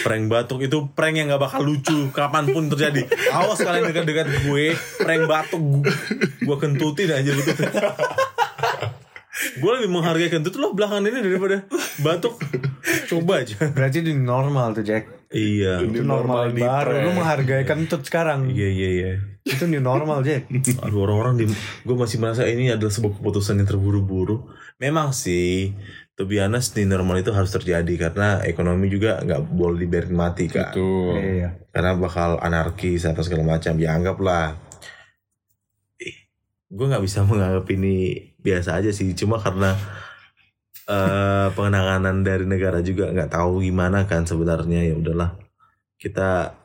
Prank batuk itu prank yang nggak bakal lucu kapan pun terjadi. Awas kalian dekat-dekat gue prank batuk gue, gue kentutin aja betul gue lebih menghargai kentut lo belakangan ini daripada batuk coba aja Berarti itu normal tuh Jack. iya Itu normal, normal di baru. Lu menghargai kentut sekarang. iya iya iya Itu new normal Jack. Aduh orang-orang di gue masih merasa ini adalah sebuah keputusan yang terburu-buru. Memang sih, to be honest, di normal itu harus terjadi karena ekonomi juga nggak boleh dibiarin mati kan. Tuh. Iya. Karena bakal anarkis apa segala macam. Ya anggaplah. Gue nggak bisa menganggap ini biasa aja sih. Cuma karena eh penanganan dari negara juga nggak tahu gimana kan sebenarnya ya udahlah kita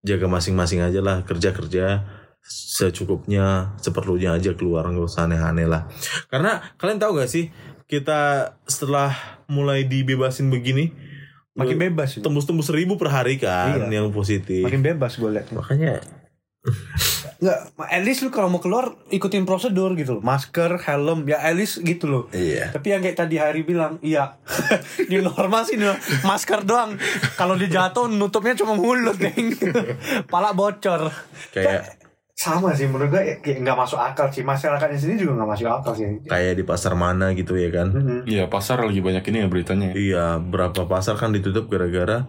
jaga masing-masing aja lah kerja kerja secukupnya seperlunya aja keluar nggak usah aneh-aneh lah karena kalian tahu gak sih kita setelah mulai dibebasin begini Makin bebas. itu. tembus-tembus seribu per hari kan Iya. yang positif Makin bebas gue liat. makanya Enggak, at least lu kalau mau keluar ikutin prosedur gitu loh. Masker, helm, ya at least gitu loh. iya Tapi yang kayak tadi hari bilang, iya. Di normal sih nih, masker doang. Kalau dia jatuh nutupnya cuma mulut, geng. Pala bocor. kayak Sama sih menurut gue kayak nggak masuk akal sih. Masyarakatnya sendiri juga nggak masuk akal sih. kayak di pasar mana gitu ya kan Mhm. Iya pasar lagi banyak ini ya beritanya. iya berapa pasar kan ditutup gara-gara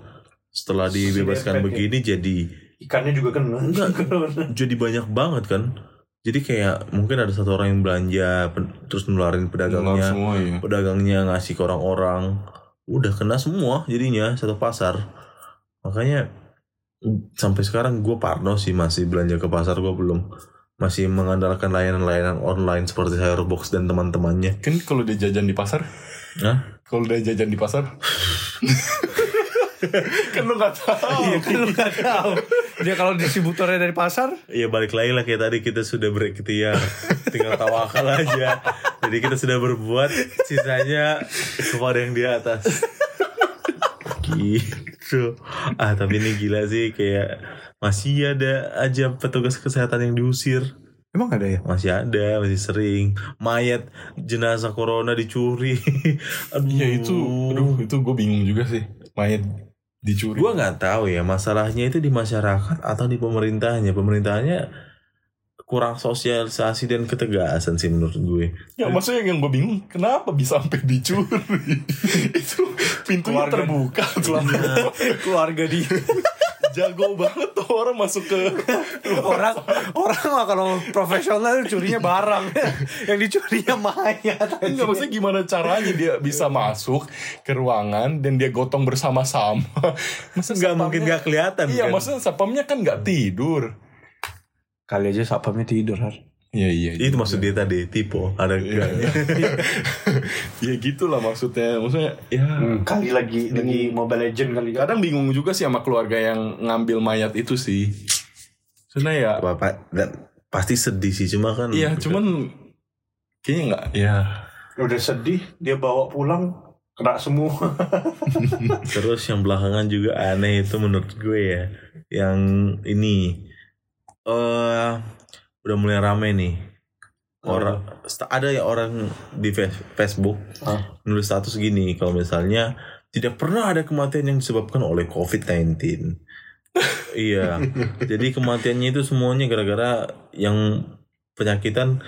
setelah dibebaskan ya. begini jadi Ikannya juga kena. jadi banyak banget kan? Jadi kayak mungkin ada satu orang yang belanja pen- terus nularin pedagangnya. Semua ya. pedagangnya ngasih ke orang-orang. Udah kena semua jadinya satu pasar. Makanya sampai sekarang gue parno sih masih belanja ke pasar gue belum. Masih mengandalkan layanan-layanan online seperti Sayurbox dan teman-temannya. Kan kalau dia jajan di pasar, Hah? kalau dia jajan di pasar, kan lu nggak tahu. Iya kan lu gak tahu. Dia kalau distributornya dari pasar, Iya balik lagi lah kayak tadi kita sudah berikhtiar Tinggal tawakal aja Jadi kita sudah berbuat Sisanya kepada yang di atas Gitu Ah tapi ini gila sih Kayak masih ada aja petugas kesehatan yang diusir. Emang ada ya? Masih ada, masih sering. Mayat jenazah corona dicuri. aduh. Ya itu, aduh itu gue bingung juga sih. Mayat dicuri. Gua nggak tahu ya masalahnya itu di masyarakat atau di pemerintahnya. Pemerintahnya kurang sosialisasi dan ketegasan sih menurut gue. Ya maksudnya yang gue bingung kenapa bisa sampai dicuri Itu pintunya Keluarga- terbuka selama Keluarga di Jago banget tuh orang masuk ke orang orang mah kalau profesional curinya barang. Yang dicurinya mayat. Enggak maksudnya gimana caranya dia bisa masuk ke ruangan Dan dia gotong bersama-sama? Masa Nggak mungkin nggak kelihatan Iya kan? maksudnya satpamnya kan nggak tidur. Kali aja satpamnya tidur har Iya iya Itu maksud dia tadi tipe ada Iya Ya gitu lah maksudnya Maksudnya ya Kali lagi lagi Mobile Legend kali. Kadang bingung juga sih sama keluarga yang ngambil mayat itu sih Sebenarnya ya Bapak dan pasti sedih sih cuma kan. Iya cuman Kayaknya nggak Ya Udah sedih, dia bawa pulang kena semua. Terus yang belakangan juga aneh itu menurut gue ya. Yang ini eh udah mulai rame nih. Orang ada ya orang di Facebook Hah? nulis status gini kalau misalnya tidak pernah ada kematian yang disebabkan oleh COVID-19. iya. Jadi kematiannya itu semuanya gara-gara yang penyakitan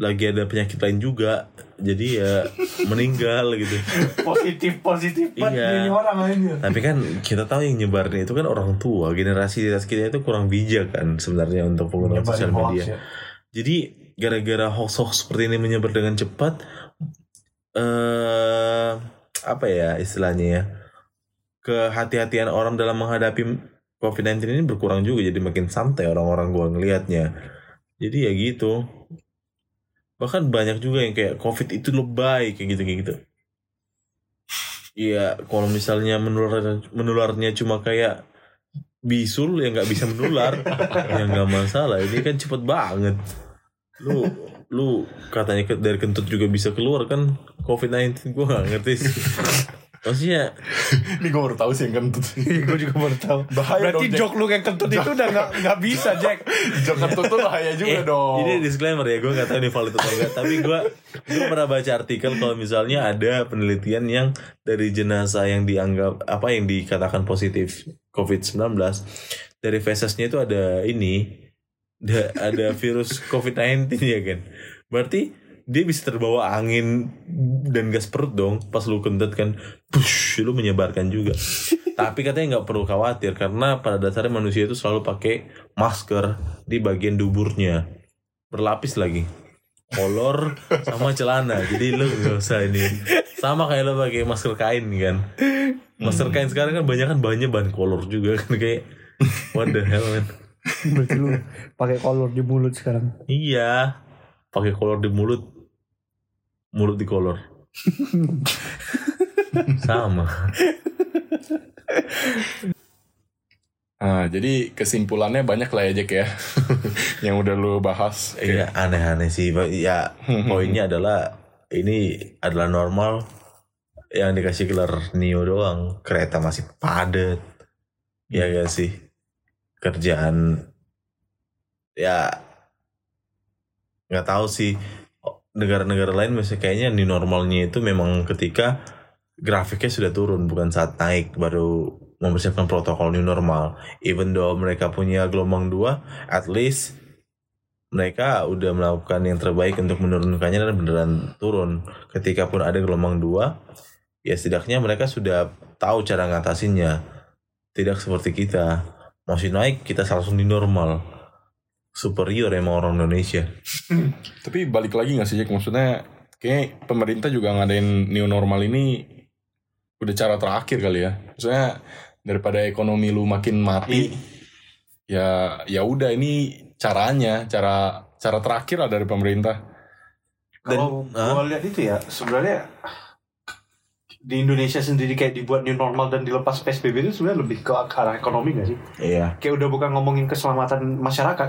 lagi ada penyakit lain juga. Jadi ya meninggal gitu. positif positif Iya. ini orang aja. Tapi kan kita tahu yang nyebarnya itu kan orang tua, generasi di atas kita itu kurang bijak kan sebenarnya untuk penggunaan sosial hoax media. ya. Jadi gara-gara hoax-hoax seperti ini menyebar dengan cepat, eh apa ya istilahnya ya, kehati-hatian orang dalam menghadapi COVID-19 ini berkurang juga, jadi makin santai orang-orang gua ngelihatnya. Jadi ya gitu. Bahkan banyak juga yang kayak COVID itu lebay kayak gitu kayak gitu. Iya, kalau misalnya menular menularnya cuma kayak bisul ya nggak bisa menular, ya nggak masalah. Ini kan cepet banget. Lu lu katanya dari kentut juga bisa keluar kan COVID-19 gue nggak ngerti sih. Maksudnya Ini gue baru tahu sih yang kentut. Gue juga baru tahu. Bahaya berarti dong, jok lu yang kentut itu udah nggak nggak bisa Jack. Jok kentut tuh bahaya juga Eh, dong. Ini disclaimer ya, gue gak tahu ini valid atau enggak. Tapi gue gue pernah baca artikel kalau misalnya ada penelitian yang dari jenazah yang dianggap apa yang dikatakan positif COVID-19 dari fesesnya itu ada ini ada virus COVID-19 ya kan. Berarti dia bisa terbawa angin dan gas perut dong pas lu kentut kan push lu menyebarkan juga. Tapi katanya nggak perlu khawatir karena pada dasarnya manusia itu selalu pakai masker di bagian duburnya. Berlapis lagi. Kolor sama celana jadi lu nggak usah ini. Sama kayak lu pakai masker kain kan. Masker kain sekarang kan banyak kan banyak bahan kolor juga kan kayak what the hell man. Berarti lu pakai kolor di mulut sekarang. Iya pakai kolor di mulut mulut di kolor sama. Nah, jadi kesimpulannya banyak lah ya Jack ya. Yang udah lu bahas. Iya aneh-aneh sih. Ya poinnya adalah ini adalah normal. Yang dikasih gelar Neo doang. Kereta masih padat. Ya gak sih? Kerjaan ya nggak tahu sih negara-negara lain masih kayaknya di normalnya itu memang ketika grafiknya sudah turun bukan saat naik baru mempersiapkan protokol new normal. Even though mereka punya gelombang dua at least mereka udah melakukan yang terbaik untuk menurunkannya dan beneran turun. Ketika pun ada gelombang dua ya setidaknya mereka sudah tahu cara ngatasinnya. Tidak seperti kita. Masih naik kita langsung di normal superior emang orang Indonesia Tapi balik lagi gak sih Jack? Maksudnya kayak pemerintah juga ngadain new normal ini udah cara terakhir kali ya. Maksudnya daripada ekonomi lu makin mati ya ya udah ini caranya, cara cara terakhir lah dari pemerintah. Kalau Dan- gua lihat itu ya sebenarnya di Indonesia sendiri kayak dibuat new normal dan dilepas PSBB itu sebenarnya lebih ke arah ekonomi gak sih? iya Kayak udah bukan ngomongin keselamatan masyarakat,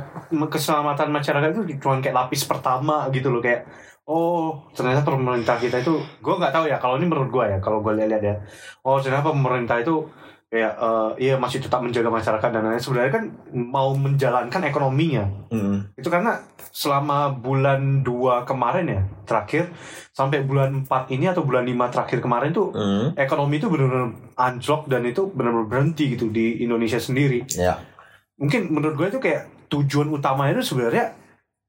keselamatan masyarakat itu cuma kayak lapis pertama gitu loh kayak oh ternyata pemerintah kita itu gue nggak tahu ya kalau ini menurut gue ya kalau gue lihat-lihat ya oh ternyata pemerintah itu ya eh, iya masih tetap menjaga masyarakat dan lain-lain sebenarnya kan mau menjalankan ekonominya Mm. itu karena selama bulan 2 kemarin ya terakhir sampai bulan 4 ini atau bulan 5 terakhir kemarin tuh Mm. ekonomi itu benar-benar anjlok dan itu benar-benar berhenti gitu di Indonesia sendiri Ya. mungkin menurut gue itu kayak tujuan utamanya itu sebenarnya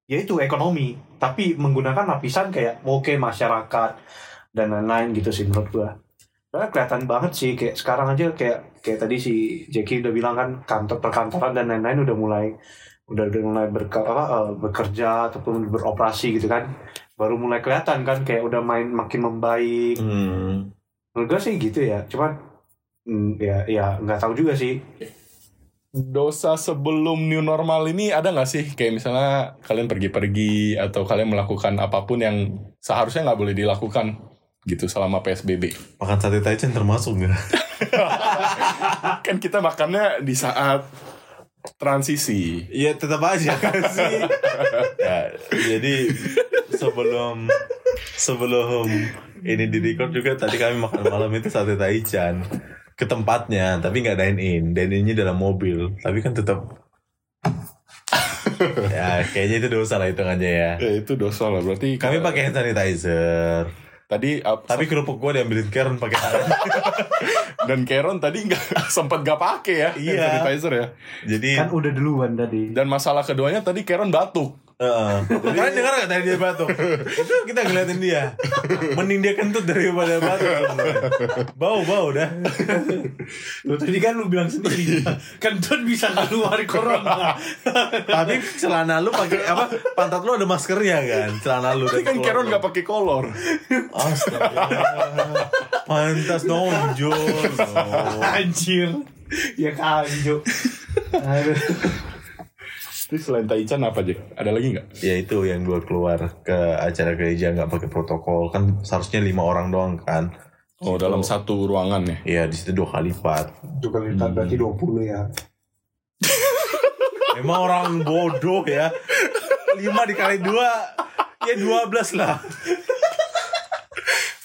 yaitu ekonomi tapi menggunakan lapisan kayak oke masyarakat dan lain-lain gitu sih menurut gue karena kelihatan banget sih kayak sekarang aja kayak kayak tadi si Jackie udah bilang kan kantor perkantoran dan lain-lain udah mulai udah udah mulai berke- apa, eh, bekerja ataupun beroperasi gitu kan. Baru mulai kelihatan kan kayak udah main makin membaik. Mm. menurut gue sih gitu ya cuman mm, ya ya nggak tahu juga sih. Dosa sebelum new normal ini ada nggak sih? Kayak misalnya kalian pergi-pergi atau kalian melakukan apa pun yang seharusnya nggak boleh dilakukan gitu selama psbb Makan sate taichan termasuk nggak? kan kita makannya di saat transisi. Iya tetap aja kan sih. ya, jadi sebelum sebelum ini di record juga tadi kami makan malam itu sate taichan ke tempatnya tapi nggak dine in dine innya dalam mobil tapi kan tetap. Ya kayaknya itu dosa lah hitungannya ya. Ya itu dosa lah. Berarti kami pakai hand sanitizer tadi ap- tapi kerupuk gua diambilin Karen pakai tangan dan Karen tadi nggak sempat nggak pakai ya Iya. sanitizer ya. Jadi kan udah duluan tadi. Dan masalah keduanya tadi Karen batuk Heeh. Kalian dengar gak tadi dia batuk? Itu kita ngeliatin dia. Mending dia kentut daripada batuk. sebenarnya. Bau bau dah. Lu tadi kan lu bilang sendiri kentut bisa keluar corona. Tapi celana lu pakai apa? Pantat lu ada maskernya kan? Celana lu. tapi kan Karen nggak pakai kolor Astaga. Pantas nonjol. No. Anjir. Ya kanjo. Aduh. Terus selain Taichan apa aja? Ada lagi nggak? Ya itu yang gua keluar ke acara gereja nggak pakai protokol kan seharusnya lima orang doang kan? Oh dalam satu ruangan ya? Iya di situ dua kali lipat. itu kali lipat berarti 20 ya Emang orang bodoh ya. 5 dikali 2 ya 12 lah.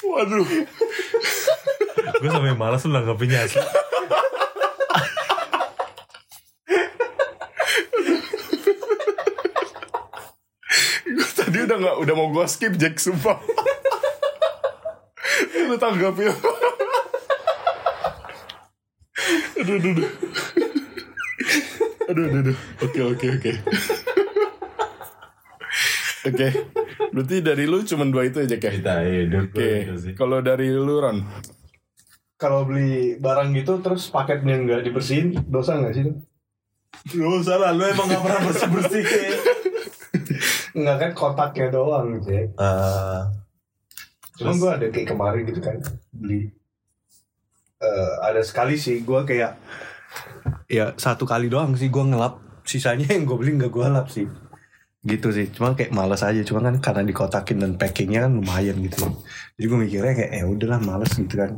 Waduh. Gue sampai malas lu nanggapinnya asli. Gue tadi udah nggak udah mau gue skip Jack sumpah. Lu tanggapin. aduh, aduh, aduh. Aduh, aduh, aduh. Oke, oke, oke. Oke. Berarti dari lu cuma dua itu aja, Jack ya? Kita hidup Oke. Kalau dari lu, Ron? kalau beli barang gitu terus paketnya nggak dibersihin dosa nggak sih Lu salah, lu emang gak pernah bersih-bersih nggak kan kotaknya doang gitu ya. Ah, Cuman gue ada kayak kemarin gitu kan beli Eh, ada sekali sih gue kayak ya satu kali doang sih gue ngelap. Sisanya yang gue beli nggak gue lap sih. Gitu sih cuma kayak malas aja. Cuma kan karena dikotakin dan packingnya kan lumayan gitu jadi gue mikirnya kayak ya udahlah males gitu kan.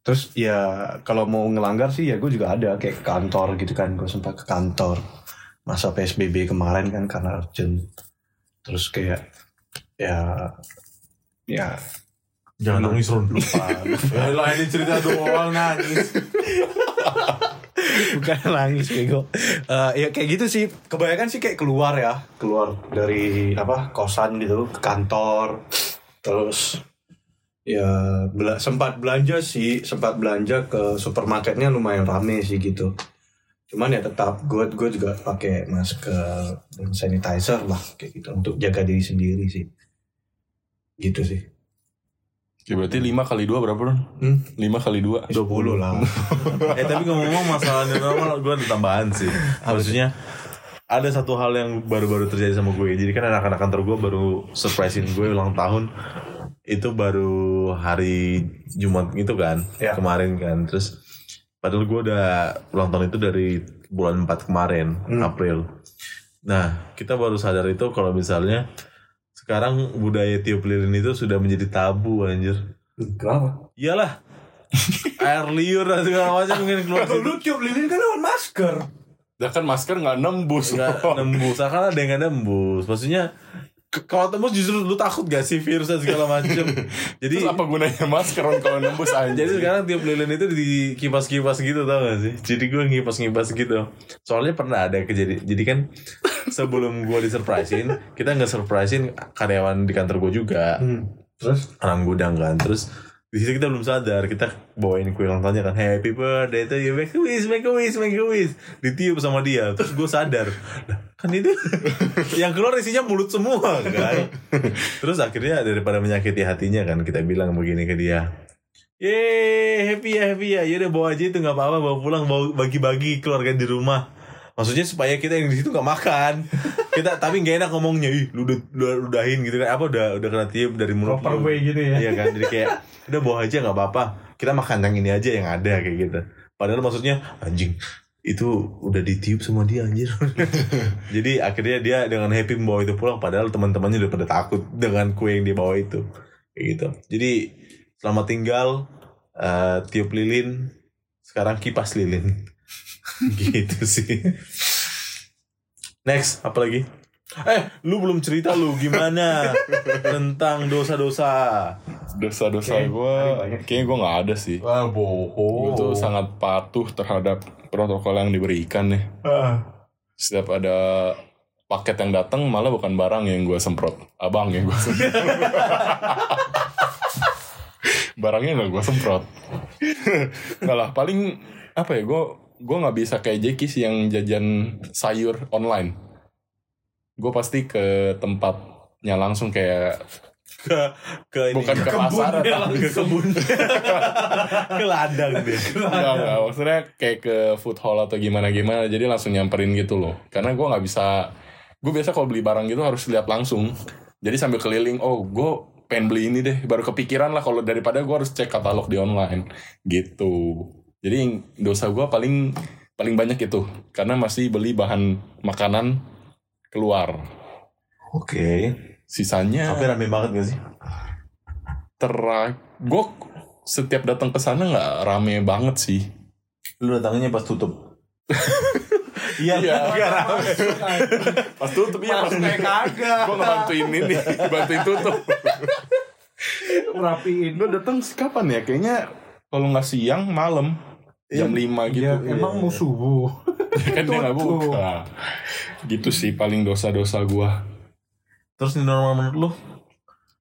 Terus ya kalau mau ngelanggar sih ya gue juga ada. Kayak kantor gitu kan gue sempat ke kantor. Masa psbb kemarin kan karena urgent terus kayak ya ya. Jangan nangis Ron. lupa. Ya lah ini cerita doang nangis. Bukan nangis bego. Eh, ya kayak gitu sih. Kebanyakan sih kayak keluar ya. Keluar dari apa kosan gitu ke kantor. Terus ya bela- sempat belanja sih. Sempat belanja ke supermarketnya lumayan rame sih gitu cuman ya tetap gue gue juga pakai masker dan sanitizer lah kayak gitu untuk jaga diri sendiri sih gitu sih Ya berarti 5 kali 2 berapa, Ron? hmm? 5 kali 2. 20 lah Eh tapi ngomong-ngomong masalah new normal Gue ada tambahan sih Maksudnya ada satu hal yang baru-baru terjadi sama gue Jadi kan anak-anak kantor gue baru surprisein gue ulang tahun Itu baru hari Jumat gitu kan Ya. Kemarin kan Terus Padahal gue udah ulang tahun itu dari bulan 4 kemarin Hmm. April. Nah kita baru sadar itu kalau misalnya Sekarang budaya tiup lilin itu sudah menjadi tabu anjir. Kenapa? Iyalah. Air liur dan segala macam mungkin keluar Kalau lu tiup lilin kan lewat masker. Ya kan masker nggak nembus. nggak nembus. Akan ada yang nggak nembus. Maksudnya Kalau tembus justru lu takut gak sih virus dan segala macem. Jadi Terus apa gunanya masker kalau nembus aja? jadi sekarang tiap lilin itu di kipas-kipas gitu tau gak sih? Jadi gue ngipas-ngipas gitu. Soalnya pernah ada kejadian. Jadi kan sebelum gue disurprisein, kita nggak surprisein karyawan di kantor gue juga. Hmm. Terus Orang gudang kan. Terus di situ kita belum sadar kita bawain kue ulang tahunnya kan. Happy birthday to you. Make a wish make a wish make a wish. Ditiup sama dia terus gue sadar. "Lah, kan itu yang keluar isinya mulut semua kan terus akhirnya daripada menyakiti hatinya kan kita bilang begini ke dia. Yeay, happy ya, happy ya. Yaudah bawa aja itu nggak apa-apa, bawa pulang, bawa bagi-bagi keluarga di rumah. Maksudnya supaya kita yang di situ nggak makan. Kita tapi nggak enak ngomongnya, ih lu udah, udah udahin gitu kan. Apa udah udah kena tiup dari mulut proper lu. way gitu ya. Iya kan, jadi kayak udah bawa aja nggak apa-apa. Kita makan yang ini aja yang ada kayak gitu. Padahal maksudnya anjing itu udah ditiup sama dia anjir. jadi akhirnya dia dengan happy membawa itu pulang padahal teman-temannya udah pada takut dengan kue yang dia bawa itu. Kayak gitu. Jadi selamat tinggal eh, tiup lilin sekarang kipas lilin. gitu sih. Next, apa lagi? Eh, lu belum cerita lu gimana tentang dosa-dosa. Dosa-dosa Oke, gue, kayaknya gue nggak ada sih. Wah, bohong. Gue tuh sangat patuh terhadap protokol yang diberikan nih. Ah. Setiap ada paket yang datang malah bukan barang yang gue semprot, abang yang gue semprot. Barangnya nggak gue semprot. Nggak lah, paling apa ya? Gue gue nggak bisa kayak Jeki sih yang jajan sayur online. Gue pasti ke tempatnya langsung kayak ke ke ini. bukan ke pasar Kebunnya tapi ke kebun. ke ladang dia. Enggak, enggak. Maksudnya kayak ke food hall atau gimana-gimana. Jadi langsung nyamperin gitu loh. Karena gue nggak bisa... Gue biasa kalau beli barang gitu harus lihat langsung. Jadi sambil keliling, oh gue pengen beli ini deh. Baru kepikiran lah kalau daripada gue harus cek katalog di online. Gitu. Jadi dosa gue paling paling banyak itu. Karena masih beli bahan makanan keluar. Oke. Sisanya Tapi rame banget gak sih? terak... Gue setiap datang ke sana nggak rame banget sih. Lu datangnya pas tutup. Iya, Iya. nggak rame. Pas tutup iya pas kayak kagak. Gue ngebantuin ini, bantuin tutup. Rapiin. Gue datang kapan ya? Kayaknya kalau nggak siang malam jam 5 gitu. Iya, emang mau subuh. kan dia nggak buka. Gitu sih paling dosa-dosa gua. Terus ini normal menurut lu?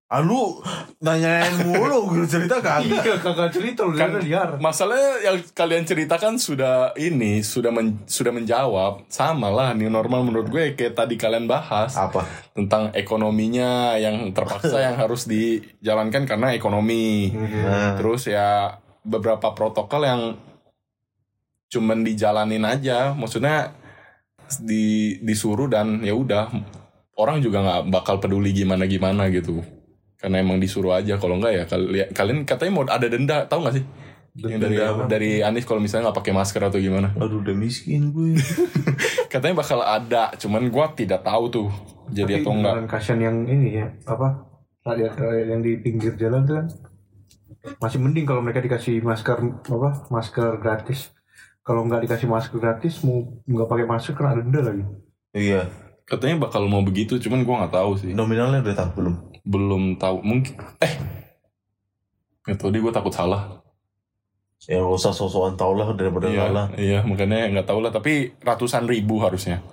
Ah lu nanyain mulu gue cerita kagak. Iya, kagak cerita lu Kan kan liar. masalahnya yang kalian ceritakan sudah ini sudah men- sudah menjawab sama lah new normal menurut gue kayak tadi kalian bahas Apa? tentang ekonominya yang terpaksa yang harus dijalankan karena ekonomi. Nah, Terus ya beberapa protokol yang cuman dijalanin aja, maksudnya di disuruh dan ya udah orang juga nggak bakal peduli gimana gimana gitu. Karena emang disuruh aja kalau enggak ya kalian kalian katanya mau ada denda, tahu nggak sih? Yang dari Denda apa? dari Anis kalau misalnya nggak pakai masker atau gimana. Aduh udah miskin gue. Katanya bakal ada, cuman gua tidak tahu tuh. Jadi Tapi atau enggak. kasihan yang ini ya, apa? Rakyat-rakyat yang di pinggir jalan tuh kan masih mending kalau mereka dikasih masker apa? Masker gratis. Kalau nggak dikasih masker gratis, mau nggak pakai masker kena denda lagi. iya. Katanya bakal mau begitu, cuman gua nggak tahu sih. Nominalnya udah tahu belum? belum tahu mungkin eh tahu deh gue takut salah Ya gak usah sosokan tau lah daripada iya salah. iya makanya nggak tahu lah tapi ratusan ribu harusnya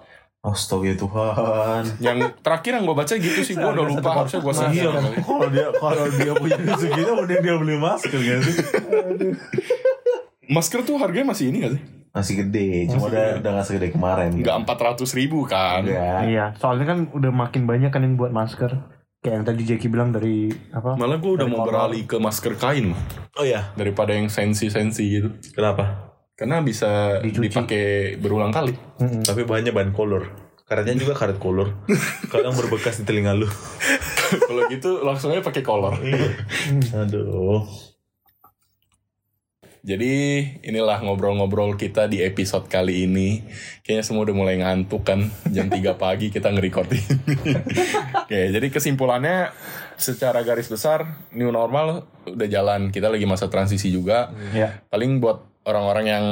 Astaga Tuhan. yang terakhir yang gue baca gitu sih gue udah lupa harusnya gue Iya, kali. kalau dia kalau dia punya segitu mending dia beli masker sih? Masker tuh harganya masih ini gak sih Masih gede, cuma udah udah gak segede kemarin. nggak empat ratus ribu kan Enggak. Iya, soalnya kan udah makin banyak kan yang buat masker. Kayak yang tadi Jackie bilang dari apa? malah gue udah mau kolor. beralih ke masker kain Oh iya, daripada yang sensi sensi gitu kenapa? karena bisa Dicuci. dipakai berulang kali Mm-mm. Tapi bahannya bahan kolor. Karetnya juga karet kolor. Kadang berbekas di telinga lu. kalau gitu langsung aja pakai kolor Aduh. Jadi inilah ngobrol-ngobrol kita di episode kali ini. Kayaknya semua udah mulai ngantuk kan. Jam 3 pagi kita nge-record ini. Oke, jadi kesimpulannya secara garis besar new normal udah jalan. Kita lagi masa transisi juga. Iya. Paling buat orang-orang yang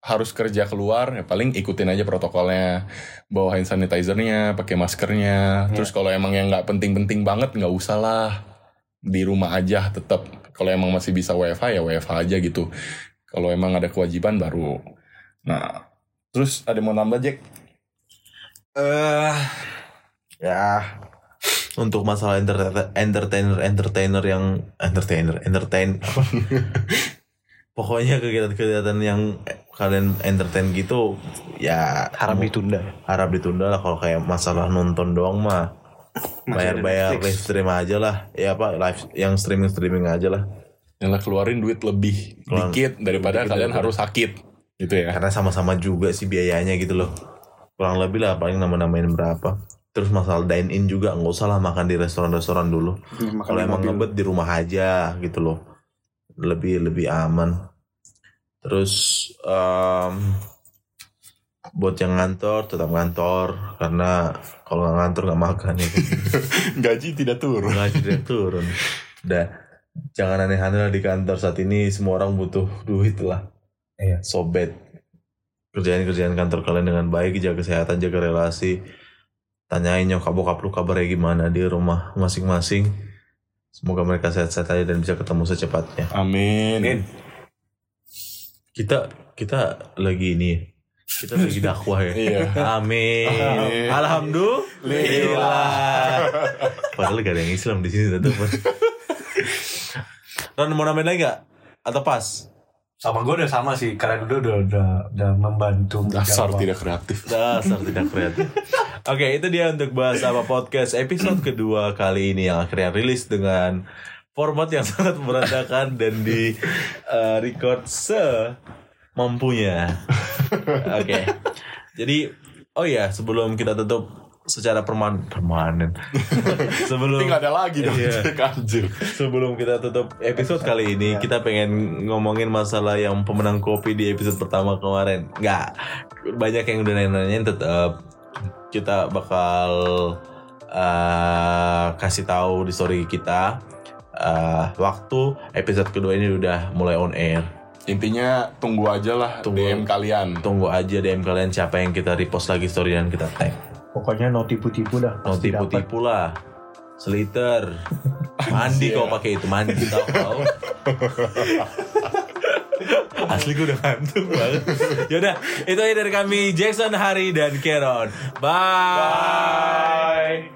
harus kerja keluar ya paling ikutin aja protokolnya bawa hand sanitizernya pakai maskernya terus kalau emang yang nggak penting-penting banget nggak usah lah di rumah aja tetap kalau emang masih bisa WFH ya WFH aja gitu. Kalau emang ada kewajiban baru. Nah terus ada yang mau nambah Jack? Eh, ya. Untuk masalah entertainer entertainer entertainer yang entertainer entertain. Apa pokoknya kegiatan-kegiatan yang kalian entertain gitu ya Harap ditunda. harap ditunda lah kalau kayak masalah nonton doang mah bayar-bayar live stream aja lah. Ya apa live yang streaming streaming aja lah. Yang keluarin duit lebih Keluar- dikit daripada dikit kalian daripada- harus sakit gitu ya. Karena sama-sama juga sih biayanya gitu loh. Kurang lebih lah paling nama-namain berapa. Terus masalah dine in juga nggak usah lah makan di restoran-restoran dulu. Makan kalau emang ngebet di rumah aja gitu loh. Lebih lebih aman. Terus em, buat yang ngantor tetap ngantor. Karena kalau nggak ngantor nggak makan ya. Gaji tidak turun. Gaji tidak turun. Udah jangan aneh-aneh lah di kantor saat ini. Semua orang butuh duit lah. Iya. sobet. Kerjaan kerjaan kantor kalian dengan baik jaga kesehatan jaga relasi. Tanyain nyokap bokap lu kabarnya gimana di rumah masing-masing. Semoga mereka sehat-sehat aja dan bisa ketemu secepatnya. Amin. Amin. kita kita lagi ini kita lagi dakwah ya Iya. amin, Amin. alhamdulillah padahal gak ada yang Islam di sini tetap Ron mau nambahin lagi gak? atau pas Sama gue udah sama sih. Kalian udah udah udah, udah membantu. dasar menjawab. tidak kreatif Dasar tidak kreatif. Oke, itu dia untuk bahas apa podcast episode kedua kali ini yang akhirnya rilis dengan format yang sangat berantakan dan di uh, record se mampunya. Oke. Jadi, oh ya, sebelum kita tutup secara permanen permanen. sebelum nggak ada lagi dong Iya. Anjir Sebelum kita tutup episode kali ini, kita pengen ngomongin masalah yang pemenang kopi di episode pertama kemarin. Nggak, banyak yang udah nanya-nanyain tetap kita bakal uh, kasih tahu di story kita uh, waktu episode kedua ini udah mulai on air. Intinya tunggu aja lah Tunggu. DM kalian Tunggu aja DM kalian siapa yang kita repost lagi story dan kita tag. Pokoknya no tipu-tipu dah. Dapat. tipu-tipu lah. Seliter. Mandi kau pakai itu, mandi tau kau. Asli gue udah ngantuk banget. Yaudah, itu aja dari kami Jackson, Hari, dan Keron. Bye.